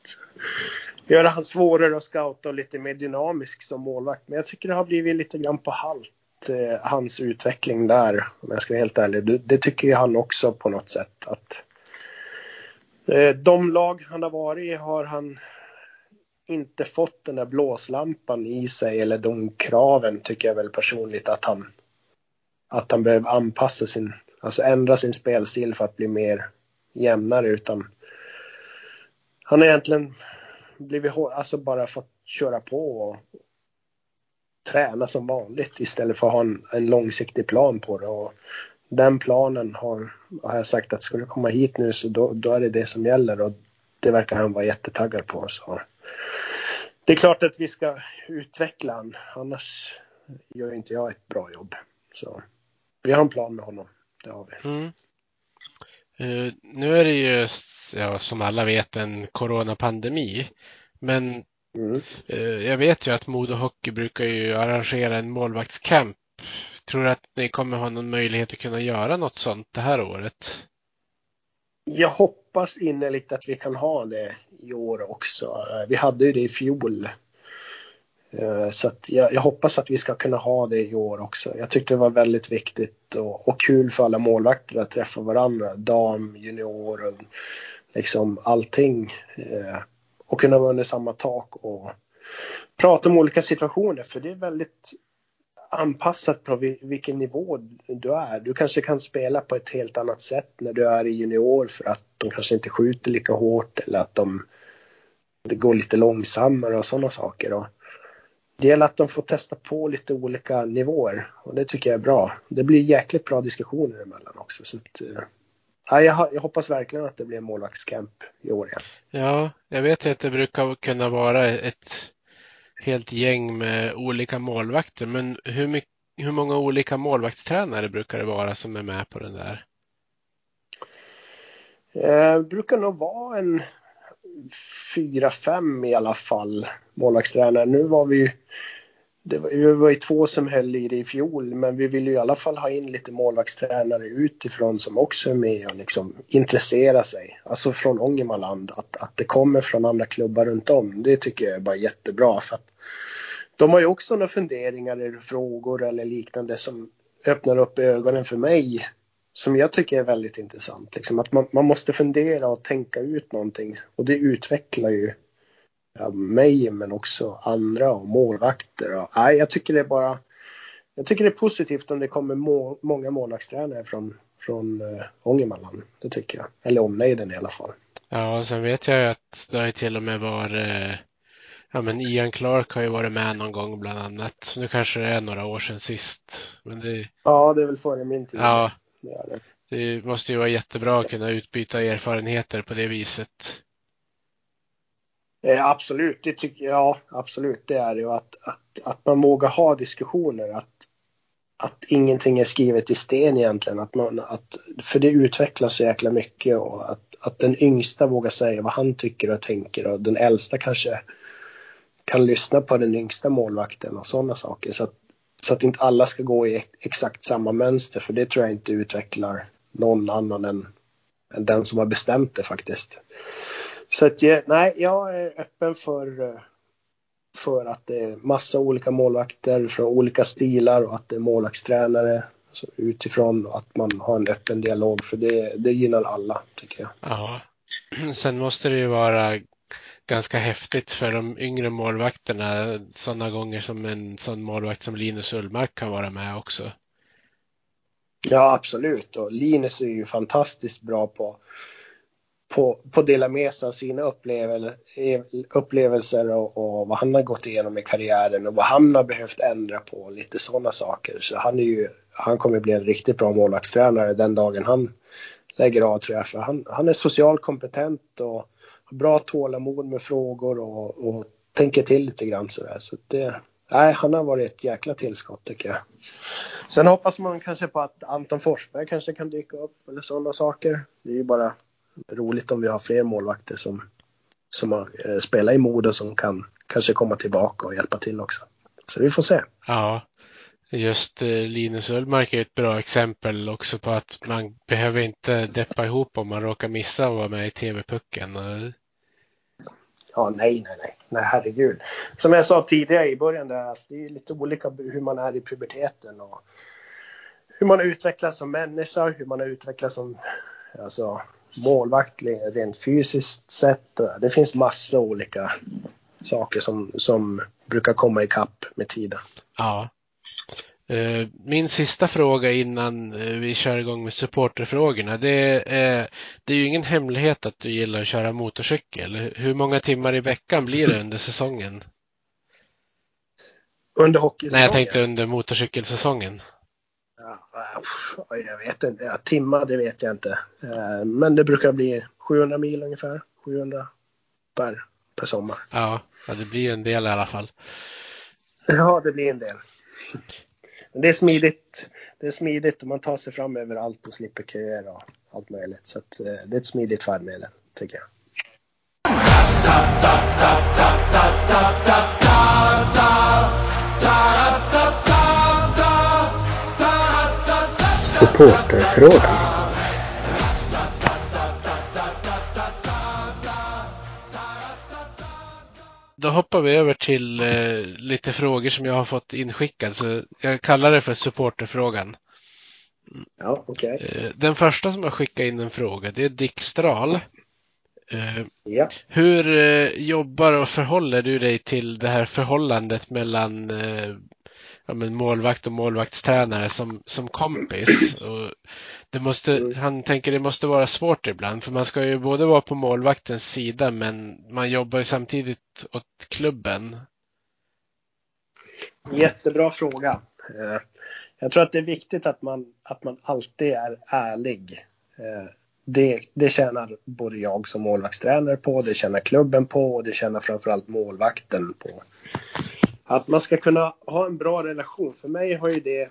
Göra han svårare att scouta och lite mer dynamisk som målvakt. Men jag tycker det har blivit lite grann på halt, eh, hans utveckling där. Om jag ska vara helt ärlig. Det, det tycker ju han också på något sätt. att eh, De lag han har varit i har han inte fått den där blåslampan i sig eller de kraven tycker jag väl personligt att han att han behöver anpassa sin, alltså ändra sin spelstil för att bli mer jämnare utan han har egentligen blivit, alltså bara fått köra på och träna som vanligt istället för att ha en, en långsiktig plan på det. Och den planen har, har jag sagt att ska du komma hit nu så då, då är det det som gäller och det verkar han vara jättetaggad på. Så. Det är klart att vi ska utveckla han, annars gör inte jag ett bra jobb. Så vi har en plan med honom. Det har vi. Mm. Uh, nu är det ju ja, som alla vet en coronapandemi. Men mm. uh, jag vet ju att Modo Hockey brukar ju arrangera en målvaktscamp. Tror du att ni kommer ha någon möjlighet att kunna göra något sånt det här året? Jag hoppas innerligt att vi kan ha det i år också. Eh, vi hade ju det i fjol Eh, så jag, jag, hoppas att vi ska kunna ha det i år också. Jag tyckte det var väldigt viktigt och, och kul för alla målvakter att träffa varandra. Dam, junior och liksom allting. Eh, och kunna vara under samma tak och prata om olika situationer för det är väldigt anpassat på vilken nivå du är. Du kanske kan spela på ett helt annat sätt när du är i junior för att de kanske inte skjuter lika hårt eller att de det går lite långsammare och sådana saker. Det gäller att de får testa på lite olika nivåer och det tycker jag är bra. Det blir jäkligt bra diskussioner emellan också. Så att, eh, ja, jag, jag hoppas verkligen att det blir en målvaktscamp i år igen. Ja, jag vet att det brukar kunna vara ett helt gäng med olika målvakter, men hur, mycket, hur många olika målvaktstränare brukar det vara som är med på den där? Eh, brukar nog vara en fyra, fem i alla fall målvaktstränare. Nu var vi ju... det var, vi var ju två som höll i det i fjol, men vi vill ju i alla fall ha in lite målvaktstränare utifrån som också är med och liksom intresserar sig. Alltså från Ångermanland, att, att det kommer från andra klubbar runt om. Det tycker jag är bara jättebra. För att de har ju också några funderingar eller frågor eller liknande som öppnar upp ögonen för mig som jag tycker är väldigt intressant. Liksom att man, man måste fundera och tänka ut någonting och det utvecklar ju ja, mig men också andra och målvakter. Och, nej, jag tycker det är bara jag tycker det är positivt om det kommer må, många målvaktstränare från, från uh, Ångermanland. Det tycker jag. Eller omnejden i alla fall. Ja, och sen vet jag ju att det har ju till och med varit Ja, men Ian Clark har ju varit med någon gång bland annat. Nu kanske det är några år sedan sist. Men det... Ja, det är väl före min tid. Ja, det, det måste ju vara jättebra att kunna utbyta erfarenheter på det viset. Eh, absolut, det tycker jag. Ja, absolut, det är. Och att, att, att man vågar ha diskussioner. Att, att ingenting är skrivet i sten egentligen. Att man, att, för det utvecklas så jäkla mycket och att, att den yngsta vågar säga vad han tycker och tänker och den äldsta kanske kan lyssna på den yngsta målvakten och sådana saker. Så att, så att inte alla ska gå i exakt samma mönster för det tror jag inte utvecklar någon annan än, än den som har bestämt det faktiskt. Så att nej, jag är öppen för, eh, för att det är massa olika målvakter från olika stilar och att det är målvaktstränare utifrån att man har en öppen dialog för det, det gynnar alla tycker jag. Ja. Sen måste det ju vara ganska häftigt för de yngre målvakterna sådana gånger som en sån målvakt som Linus Ullmark kan vara med också. Ja, absolut. Och Linus är ju fantastiskt bra på på, på att dela med sig av sina upplevelser och, och, vad han har gått igenom i karriären och vad han har behövt ändra på. Lite sådana saker. Så han, är ju, han kommer bli en riktigt bra målvaktstränare den dagen han lägger av tror jag. För han, han är socialt kompetent och bra tålamod med frågor och, och tänker till lite grann sådär. Så det, nej, han har varit ett jäkla tillskott tycker jag. Sen hoppas man kanske på att Anton Forsberg kanske kan dyka upp eller sådana saker. Det är ju bara roligt om vi har fler målvakter som, som har eh, spelar i Modo som kan kanske komma tillbaka och hjälpa till också. Så vi får se. Ja, just eh, Linus Ullmark är ett bra exempel också på att man behöver inte deppa ihop om man råkar missa att vara med i TV-pucken. Ja, nej, nej, nej, nej, herregud. Som jag sa tidigare i början där att det är lite olika hur man är i puberteten och hur man utvecklas som människa, hur man utvecklas som alltså, målvakt rent fysiskt sett. Det finns massa olika saker som, som brukar komma ikapp med tiden. Ja. Eh, min sista fråga innan eh, vi kör igång med supporterfrågorna. Det är, det är ju ingen hemlighet att du gillar att köra motorcykel. Hur många timmar i veckan blir det under säsongen? Under hockeysäsongen? Nej, jag tänkte under motorcykelsäsongen. Ja, jag vet inte. Ja, timmar, det vet jag inte. Eh, men det brukar bli 700 mil ungefär. 700 per, per sommar. Ja, ja, det blir en del i alla fall. Ja, det blir en del. Men det är smidigt. Det är smidigt och man tar sig fram överallt och slipper köer och allt möjligt. Så att, eh, det är ett smidigt färdmedel, tycker jag. Supporterfrågan. Då hoppar vi över till eh, lite frågor som jag har fått inskickad. Så jag kallar det för supporterfrågan. Ja, okay. Eh, den första som har skickat in en fråga det är Dick Strahl. Eh, Ja. Hur eh, jobbar och förhåller du dig till det här förhållandet mellan ja, men målvakt och målvaktstränare som, som kompis? Och det måste, Mm. Han tänker det måste vara svårt ibland för man ska ju både vara på målvaktens sida men man jobbar ju samtidigt åt klubben. Jättebra fråga. Eh, jag tror att det är viktigt att man, att man alltid är ärlig. Eh, det, det tjänar både jag som målvaktstränare på, det tjänar klubben på och det tjänar framförallt målvakten på. Att man ska kunna ha en bra relation. För mig har ju det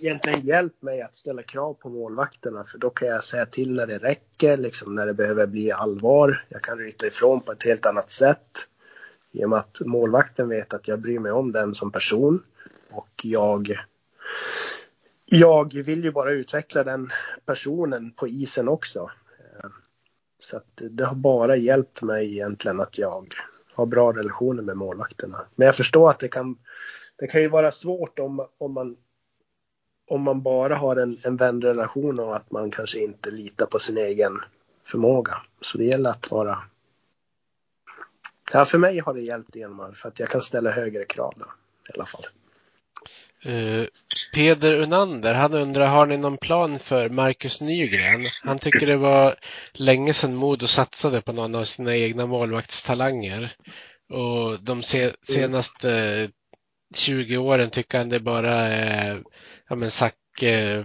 egentligen hjälpt mig att ställa krav på målvakterna. För då kan jag säga till när det räcker, liksom när det behöver bli allvar. Jag kan ryta ifrån på ett helt annat sätt. I och med att målvakten vet att jag bryr mig om den som person. Och jag, jag vill ju bara utveckla den personen på isen också. Eh, så att det har bara hjälpt mig egentligen att jag har bra relationer med målvakterna. Men jag förstår att det kan, det kan ju vara svårt om, om, man, om man bara har en, en vänrelation och att man kanske inte litar på sin egen förmåga. Så det gäller att vara Ja, för mig har det hjälpt genom för att jag kan ställa högre krav då, i alla fall. Eh, Peder Unander, han undrar, har ni någon plan för Marcus Nygren? Han tycker det var länge sedan Modo satsade på någon av sina egna målvaktstalanger. Och de se, senaste 20 åren tycker han det bara är ja, men Zacke,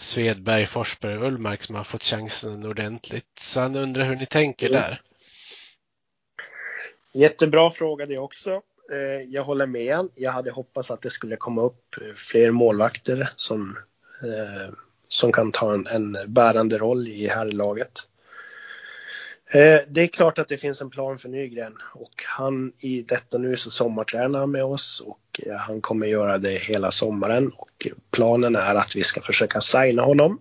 Svedberg, Forsberg och Ullmark som har fått chansen ordentligt. Så han undrar hur ni tänker Mm. där. Jättebra fråga det också. Eh, jag håller med. Jag hade hoppats att det skulle komma upp eh, fler målvakter som, eh, som kan ta en, en bärande roll i herrlaget. Det är klart att det finns en plan för Nygren och han i detta nu så sommartränar han med oss och han kommer göra det hela sommaren och planen är att vi ska försöka signa honom.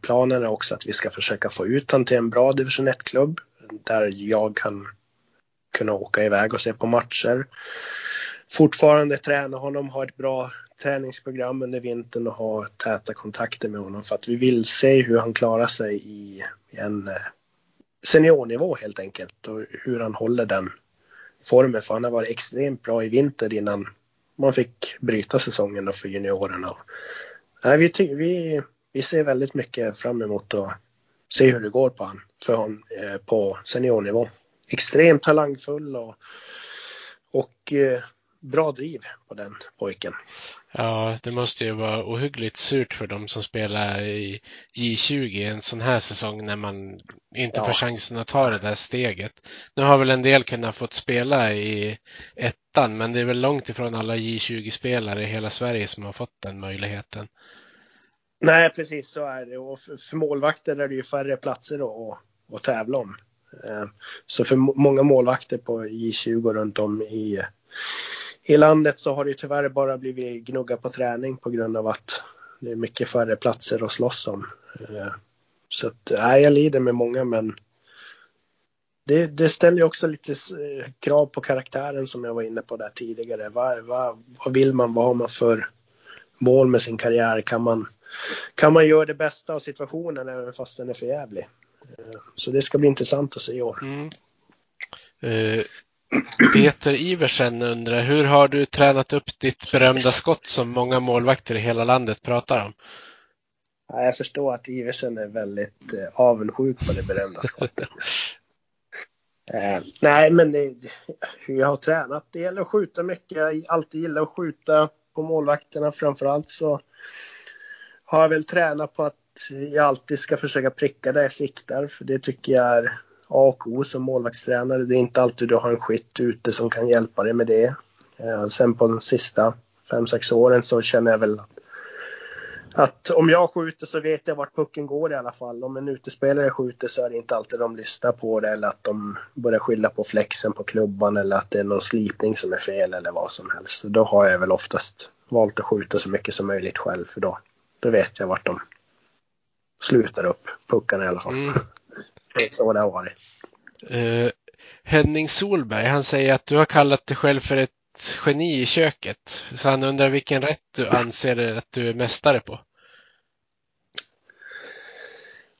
Planen är också att vi ska försöka få ut honom till en bra division 1-klubb där jag kan kunna åka iväg och se på matcher. Fortfarande träna honom, ha ett bra träningsprogram under vintern och ha täta kontakter med honom för att vi vill se hur han klarar sig i en eh, seniornivå helt enkelt och hur han håller den formen. För han har varit extremt bra i vinter innan man fick bryta säsongen då för juniorerna. Nej, vi, vi, vi ser väldigt mycket fram emot att se hur det går på han, för hon, eh, på seniornivå. Extremt talangfull och, och eh, bra driv på den pojken. Ja, det måste ju vara ohyggligt surt för dem som spelar i J20 en sån här säsong när man inte Ja. får chansen att ta det där steget. Nu har väl en del kunnat fått spela i ettan, men det är väl långt ifrån alla J20-spelare i hela Sverige som har fått den möjligheten. Nej, precis så är det. Och för, målvakter är det ju färre platser då att, att tävla om. Eh, så för många målvakter på J20 runt om i, i landet så har det ju tyvärr bara blivit gnugga på träning på grund av att det är mycket färre platser att slåss om. Eh, så att, nej, jag lider med många men det, det ställer ju också lite eh, krav på karaktären som jag var inne på där tidigare. Vad, vad, vad vill man? Vad har man för mål med sin karriär? Kan man, kan man göra det bästa av situationen även fast den är för jävlig? Eh, Så det ska bli intressant att se i år. Mm. Eh, Peter Iversen undrar, hur har du tränat upp ditt berömda skott som många målvakter i hela landet pratar om? Ja, Jag förstår att Iversen är väldigt eh, avundsjuk på det berömda skottet. (laughs) Eh, nej, men det, hur jag har tränat, det gäller att skjuta mycket. Jag alltid gillat att skjuta på målvakterna. Framförallt så har jag väl tränat på att jag alltid ska försöka pricka där jag siktar. För det tycker jag är A och O som målvaktstränare. Det är inte alltid du har en skytt ute som kan hjälpa dig med det. Eh, sen på de sista fem sex åren så känner jag väl att om jag skjuter så vet jag vart pucken går i alla fall. Om en utespelare skjuter så är det inte alltid de lyssnar på det eller att de börjar skylla på flexen på klubban eller att det är någon slipning som är fel eller vad som helst. Då har jag väl oftast valt att skjuta så mycket som möjligt själv för då, då vet jag vart de slutar upp puckarna i alla fall. Mm. (laughs) Så det har varit. Eh, Henning Solberg, han säger att du har kallat dig själv för ett geni i köket. Så han undrar vilken rätt du anser att du är mästare på.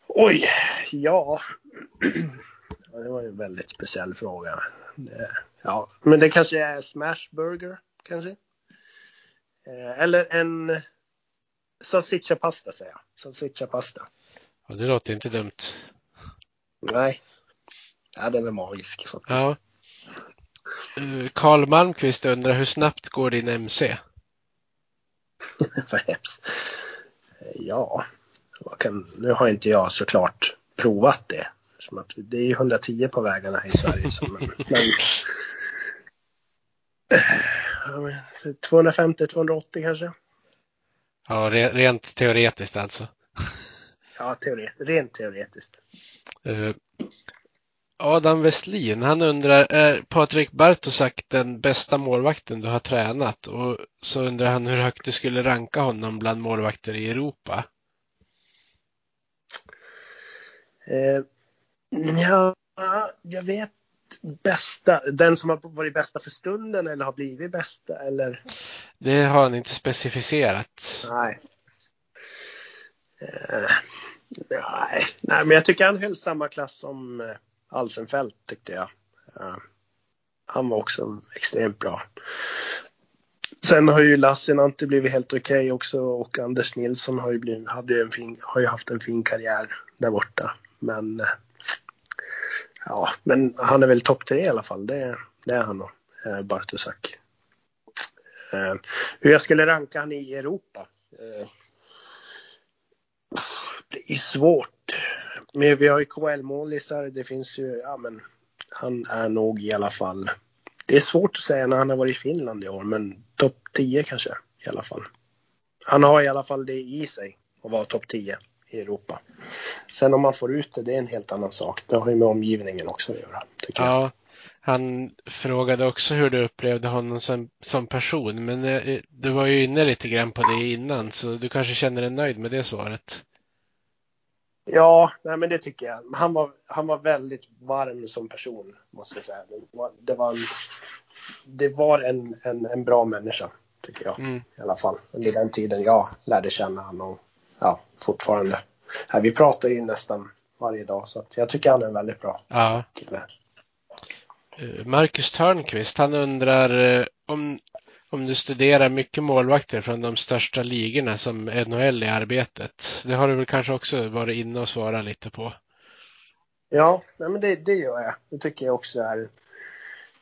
Oj, ja. (clears throat) ja. Det var ju en väldigt speciell fråga. Ja, men det kanske är smashburger kanske? Eh, eller en salsiccia pasta säger jag. Salsiccia pasta. Ja, det låter inte dumt. Nej. Ja, den är magisk faktiskt. Ja. Eh, Karl Malmqvist undrar hur snabbt går din MC? (laughs) Hemskt. Ja, kan, nu har inte jag såklart provat det. Som att det är 110 på vägarna i Sverige. Så, (laughs) men, men 250-280 kanske. Ja, re, rent teoretiskt alltså. Ja, teoret, rent teoretiskt. Uh, Adam Westlin, han undrar, är Patrik Bartosak den bästa målvakten du har tränat? Och så undrar han hur högt du skulle ranka honom bland målvakter i Europa? Eh, ja, jag vet bästa, den som har varit bästa för stunden eller har blivit bästa eller? Det har han inte specificerat. Nej. Eh, nej. nej, men jag tycker han höll samma klass som eh, Alsenfelt tyckte jag. Uh, han var också extremt bra. Sen har ju Lassinantti blivit helt okej okay också och Anders Nilsson har ju, blivit, hade en fin, har ju haft en fin karriär där borta. Men uh, ja, men han är väl topp tre i alla fall. Det, det är han och eh, Bartosak. Eh, hur jag skulle ranka han i Europa? Eh, det är svårt men vi har ju KL-målisar. Det finns ju, ja men han är nog i alla fall. Det är svårt att säga när han har varit i Finland i år, men topp 10 kanske i alla fall. Han har i alla fall det i sig att vara topp 10 i Europa. Sen om man får ut det, det är en helt annan sak. Det har ju med omgivningen också att göra. Ja, jag. han frågade också hur du upplevde honom som, som person, men eh, du var ju inne lite grann på det innan, så du kanske känner dig nöjd med det svaret. Ja, nej, men det tycker jag. Han var, han var väldigt varm som person, måste jag säga. Det var, en, det var en, en, en bra människa, tycker jag. Mm. I alla fall under den tiden jag lärde känna honom. Ja, fortfarande. Ja, vi pratar ju nästan varje dag, så jag tycker han är en väldigt bra ja. kille. Eh, Marcus Törnqvist, han undrar eh, om om du studerar mycket målvakter från de största ligorna som NHL i arbetet. Det har du väl kanske också varit inne och svarat lite på? Ja, men det, det gör jag. Det tycker jag också är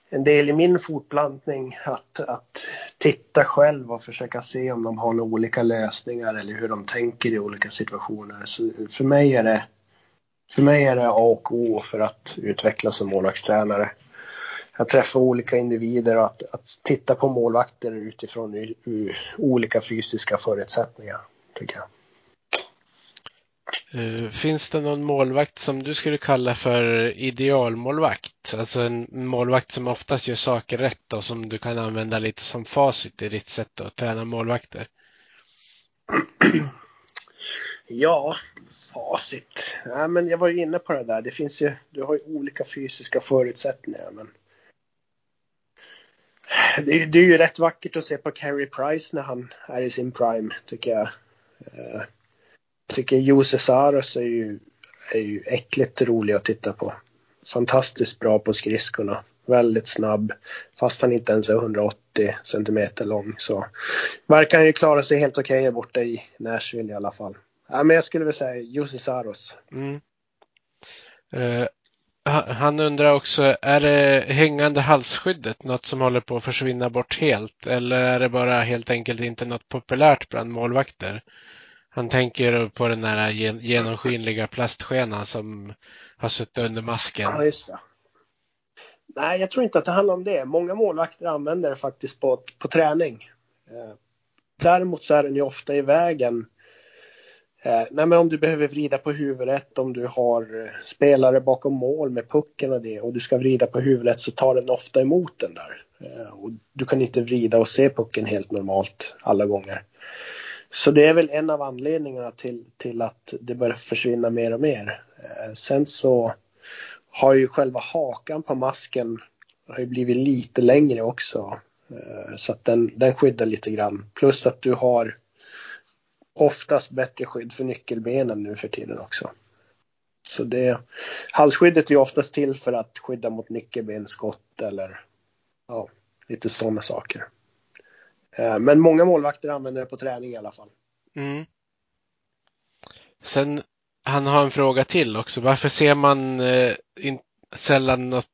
en del i min fortplantning att, att titta själv och försöka se om de har några olika lösningar eller hur de tänker i olika situationer. Så för mig är det för mig är det A och O för att utvecklas som målvaktstränare att träffa olika individer och att, att titta på målvakter utifrån u, u, olika fysiska förutsättningar, tycker jag. Eh, finns det någon målvakt som du skulle kalla för idealmålvakt? Alltså en målvakt som oftast gör saker rätt och som du kan använda lite som facit i ditt sätt att träna målvakter? Ja, facit. Ja, men jag var ju inne på det där. Det finns ju, du har ju olika fysiska förutsättningar. Men det, det, är ju rätt vackert att se på Carey Price när han är i sin prime, tycker jag. Jag tycker Jose Saros är ju, är ju äckligt rolig att titta på. Fantastiskt bra på skridskorna. Väldigt snabb, fast han inte ens är 180 centimeter lång. Så verkar han ju klara sig helt okej okay borta i Nashville i alla fall. Ja, men jag skulle väl säga Jussi Saros. Mm. Uh, han undrar också, är det hängande halsskyddet något som håller på att försvinna bort helt? Eller är det bara helt enkelt inte något populärt bland målvakter? Han tänker på den där genomskinliga plastskenan som har suttit under masken. Ja, just det. Nej, jag tror inte att det handlar om det. Många målvakter använder det faktiskt på, på träning. Eh, däremot så är den ju ofta i vägen Eh, nej, men om du behöver vrida på huvudet, om du har eh, spelare bakom mål med pucken och det och du ska vrida på huvudet så tar den ofta emot den där. Eh, och du kan inte vrida och se pucken helt normalt alla gånger. Så det är väl en av anledningarna till, till att det börjar försvinna mer och mer. Eh, sen så har ju själva hakan på masken har ju blivit lite längre också. Eh, så att den, den skyddar lite grann. Plus att du har oftast bättre skydd för nyckelbenen nu för tiden också. Så det, halsskyddet är oftast till för att skydda mot nyckelbenskott eller ja, lite sådana saker. Eh, men många målvakter använder det på träning i alla fall. Mm. Sen, han har en fråga till också. Varför ser man eh, in, sällan något,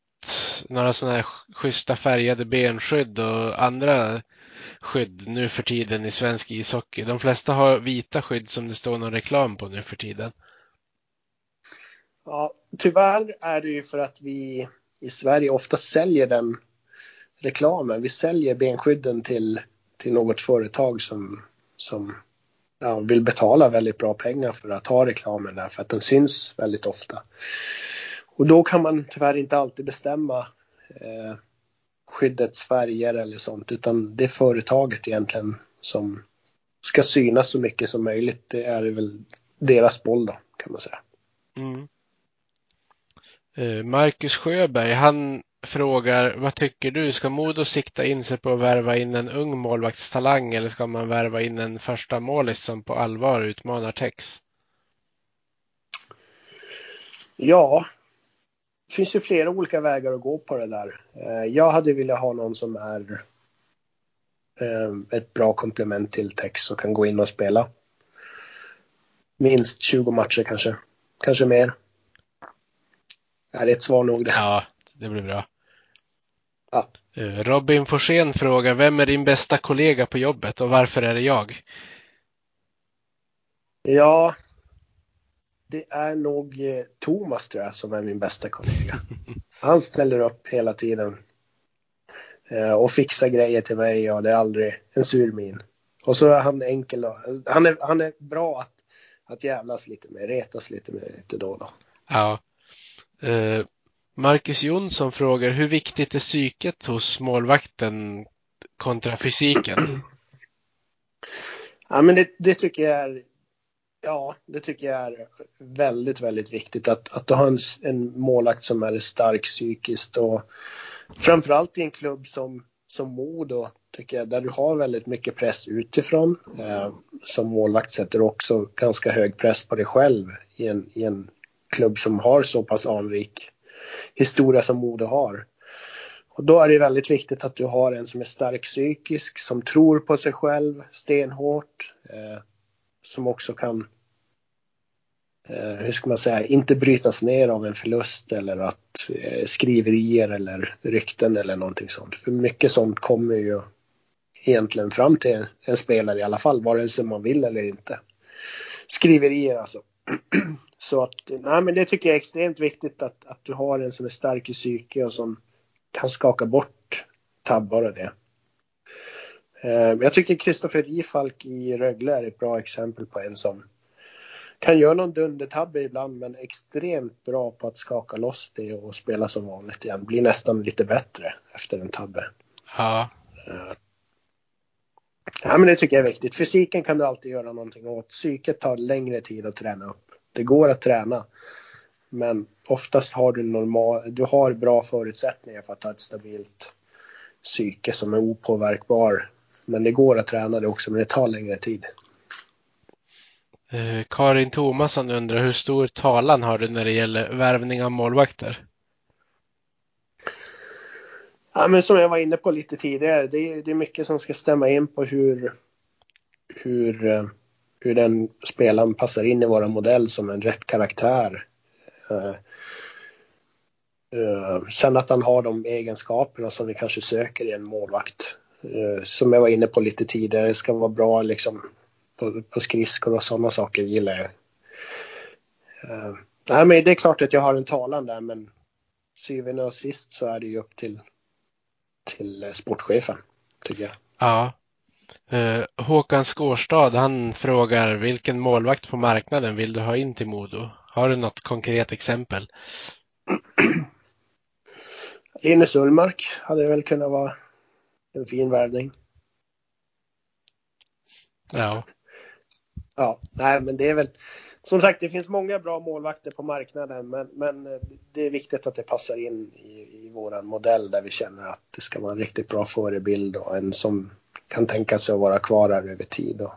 några sådana här schyssta färgade benskydd och andra skydd nu för tiden i svensk ishockey? De flesta har vita skydd som det står någon reklam på nu för tiden. Ja, tyvärr är det ju för att vi i Sverige ofta säljer den reklamen. Vi säljer benskydden till, till något företag som, som ja, vill betala väldigt bra pengar för att ha reklamen där för att den syns väldigt ofta. Och då kan man tyvärr inte alltid bestämma eh, skyddets färger eller sånt utan det är företaget egentligen som ska synas så mycket som möjligt. Det är väl deras boll då kan man säga. Mm. Eh, Marcus Sjöberg, han frågar vad tycker du? Ska Modo sikta in sig på att värva in en ung målvaktstalang eller ska man värva in en första målis som på allvar utmanar Tex? Ja, det finns ju flera olika vägar att gå på det där. Eh, jag hade velat ha någon som är eh, ett bra komplement till Tex och kan gå in och spela. Minst 20 matcher kanske, kanske mer. Är det ett svar nog det? Ja, det blir bra. Ja. Eh, Robin Forsén frågar, vem är din bästa kollega på jobbet och varför är det jag? Ja, det är nog eh, Thomas tror jag som är min bästa kollega. (laughs) Han ställer upp hela tiden eh, och fixar grejer till mig och det är aldrig en sur min. Och så är han enkel och, han är, han är bra att, att jävlas lite med, retas lite med lite då och då. Ja. Uh, Marcus Jonsson frågar hur viktigt är psyket hos målvakten kontra fysiken? Ja, men det, det, tycker jag är Ja, det tycker jag är väldigt, väldigt viktigt att, att du har en, en målakt som är stark psykiskt och framförallt i en klubb som, som Modo tycker jag, där du har väldigt mycket press utifrån. Eh, som målvakt sätter du också ganska hög press på dig själv i en, i en klubb som har så pass anrik historia som Modo har. Och då är det väldigt viktigt att du har en som är stark psykisk, som tror på sig själv stenhårt. Eh, som också kan, eh, hur ska man säga, inte brytas ner av en förlust eller att eh, skriverier eller rykten eller någonting sånt. För mycket sånt kommer ju egentligen fram till en spelare i alla fall, vare sig man vill eller inte. Skriverier alltså. (clears throat) Så att, nej men det tycker jag är extremt viktigt att, att du har en som är stark i psyke och som kan skaka bort tabbar och det. Eh, jag tycker Kristoffer Ifalk i Rögle är ett bra exempel på en som kan göra någon dundertabbe ibland men extremt bra på att skaka loss det och spela som vanligt igen. Blir nästan lite bättre efter en tabbe. Ja. Ja men det tycker jag är viktigt. Fysiken kan du alltid göra någonting åt. Psyket tar längre tid att träna upp. Det går att träna. Men oftast har du normal, du har bra förutsättningar för att ha ett stabilt psyke som är opåverkbar men det går att träna det också, men det tar längre tid. Eh, Karin Thomasson undrar hur stor talan har du när det gäller värvning av målvakter? Ja, men som jag var inne på lite tidigare, det är, det är mycket som ska stämma in på hur, hur, eh, hur den spelaren passar in i våra modell som en rätt karaktär. Uh, uh, sen att han har de egenskaperna som vi kanske söker i en målvakt. Uh, som jag var inne på lite tidigare, det ska vara bra liksom på, på skridskor och sådana saker gillar jag. Uh, nej, men det är klart att jag har en talan där men syvende och sist så är det ju upp till, till eh, sportchefen tycker jag. Ja. Uh, Håkan Skårstad han frågar vilken målvakt på marknaden vill du ha in till Modo? Har du något konkret exempel? (clears throat) Linus Ullmark hade väl kunnat vara en fin värvning. Ja. Ja, nej men det är väl som sagt det finns många bra målvakter på marknaden men, men eh, det är viktigt att det passar in i, i våran modell där vi känner att det ska vara en riktigt bra förebild och en som kan tänka sig att vara kvar här över tid och,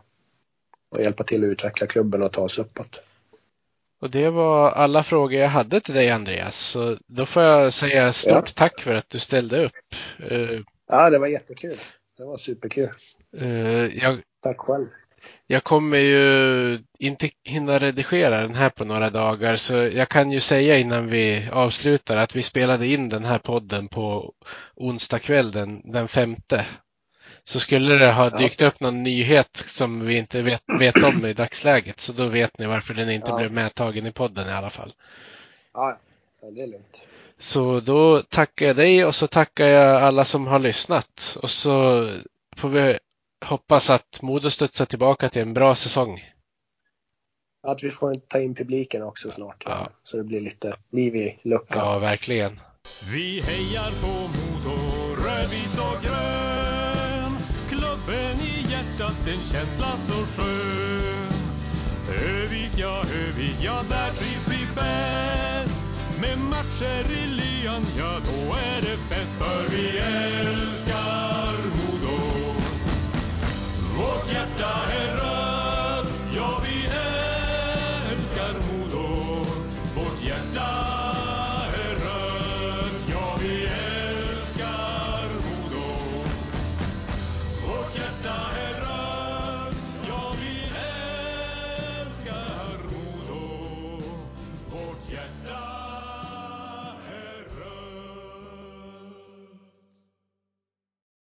och hjälpa till att utveckla klubben och ta oss uppåt. Och det var alla frågor jag hade till dig Andreas. Så då får jag säga stort Ja. tack för att du ställde upp. Eh, Ja, det var jättekul. Det var superkul. eh, jag, Tack själv. Jag kommer ju inte hinna redigera den här på några dagar så jag kan ju säga innan vi avslutar att vi spelade in den här podden på onsdag kväll den, den femte. Så skulle det ha dykt upp någon nyhet som vi inte vet, vet om i dagsläget så då vet ni varför den inte Ja. blev medtagen i podden i alla fall. Ja, ja, det är lugnt. Så då tackar jag dig och så tackar jag alla som har lyssnat. Och så får vi hoppas att Modo studsar tillbaka till en bra säsong. Att vi får ta in publiken också snart. Ja. Så det blir lite liv i luckan. Ja, verkligen. Vi hejar på Modo, rödvit och grön. Klubben i hjärtat, en känsla så skön.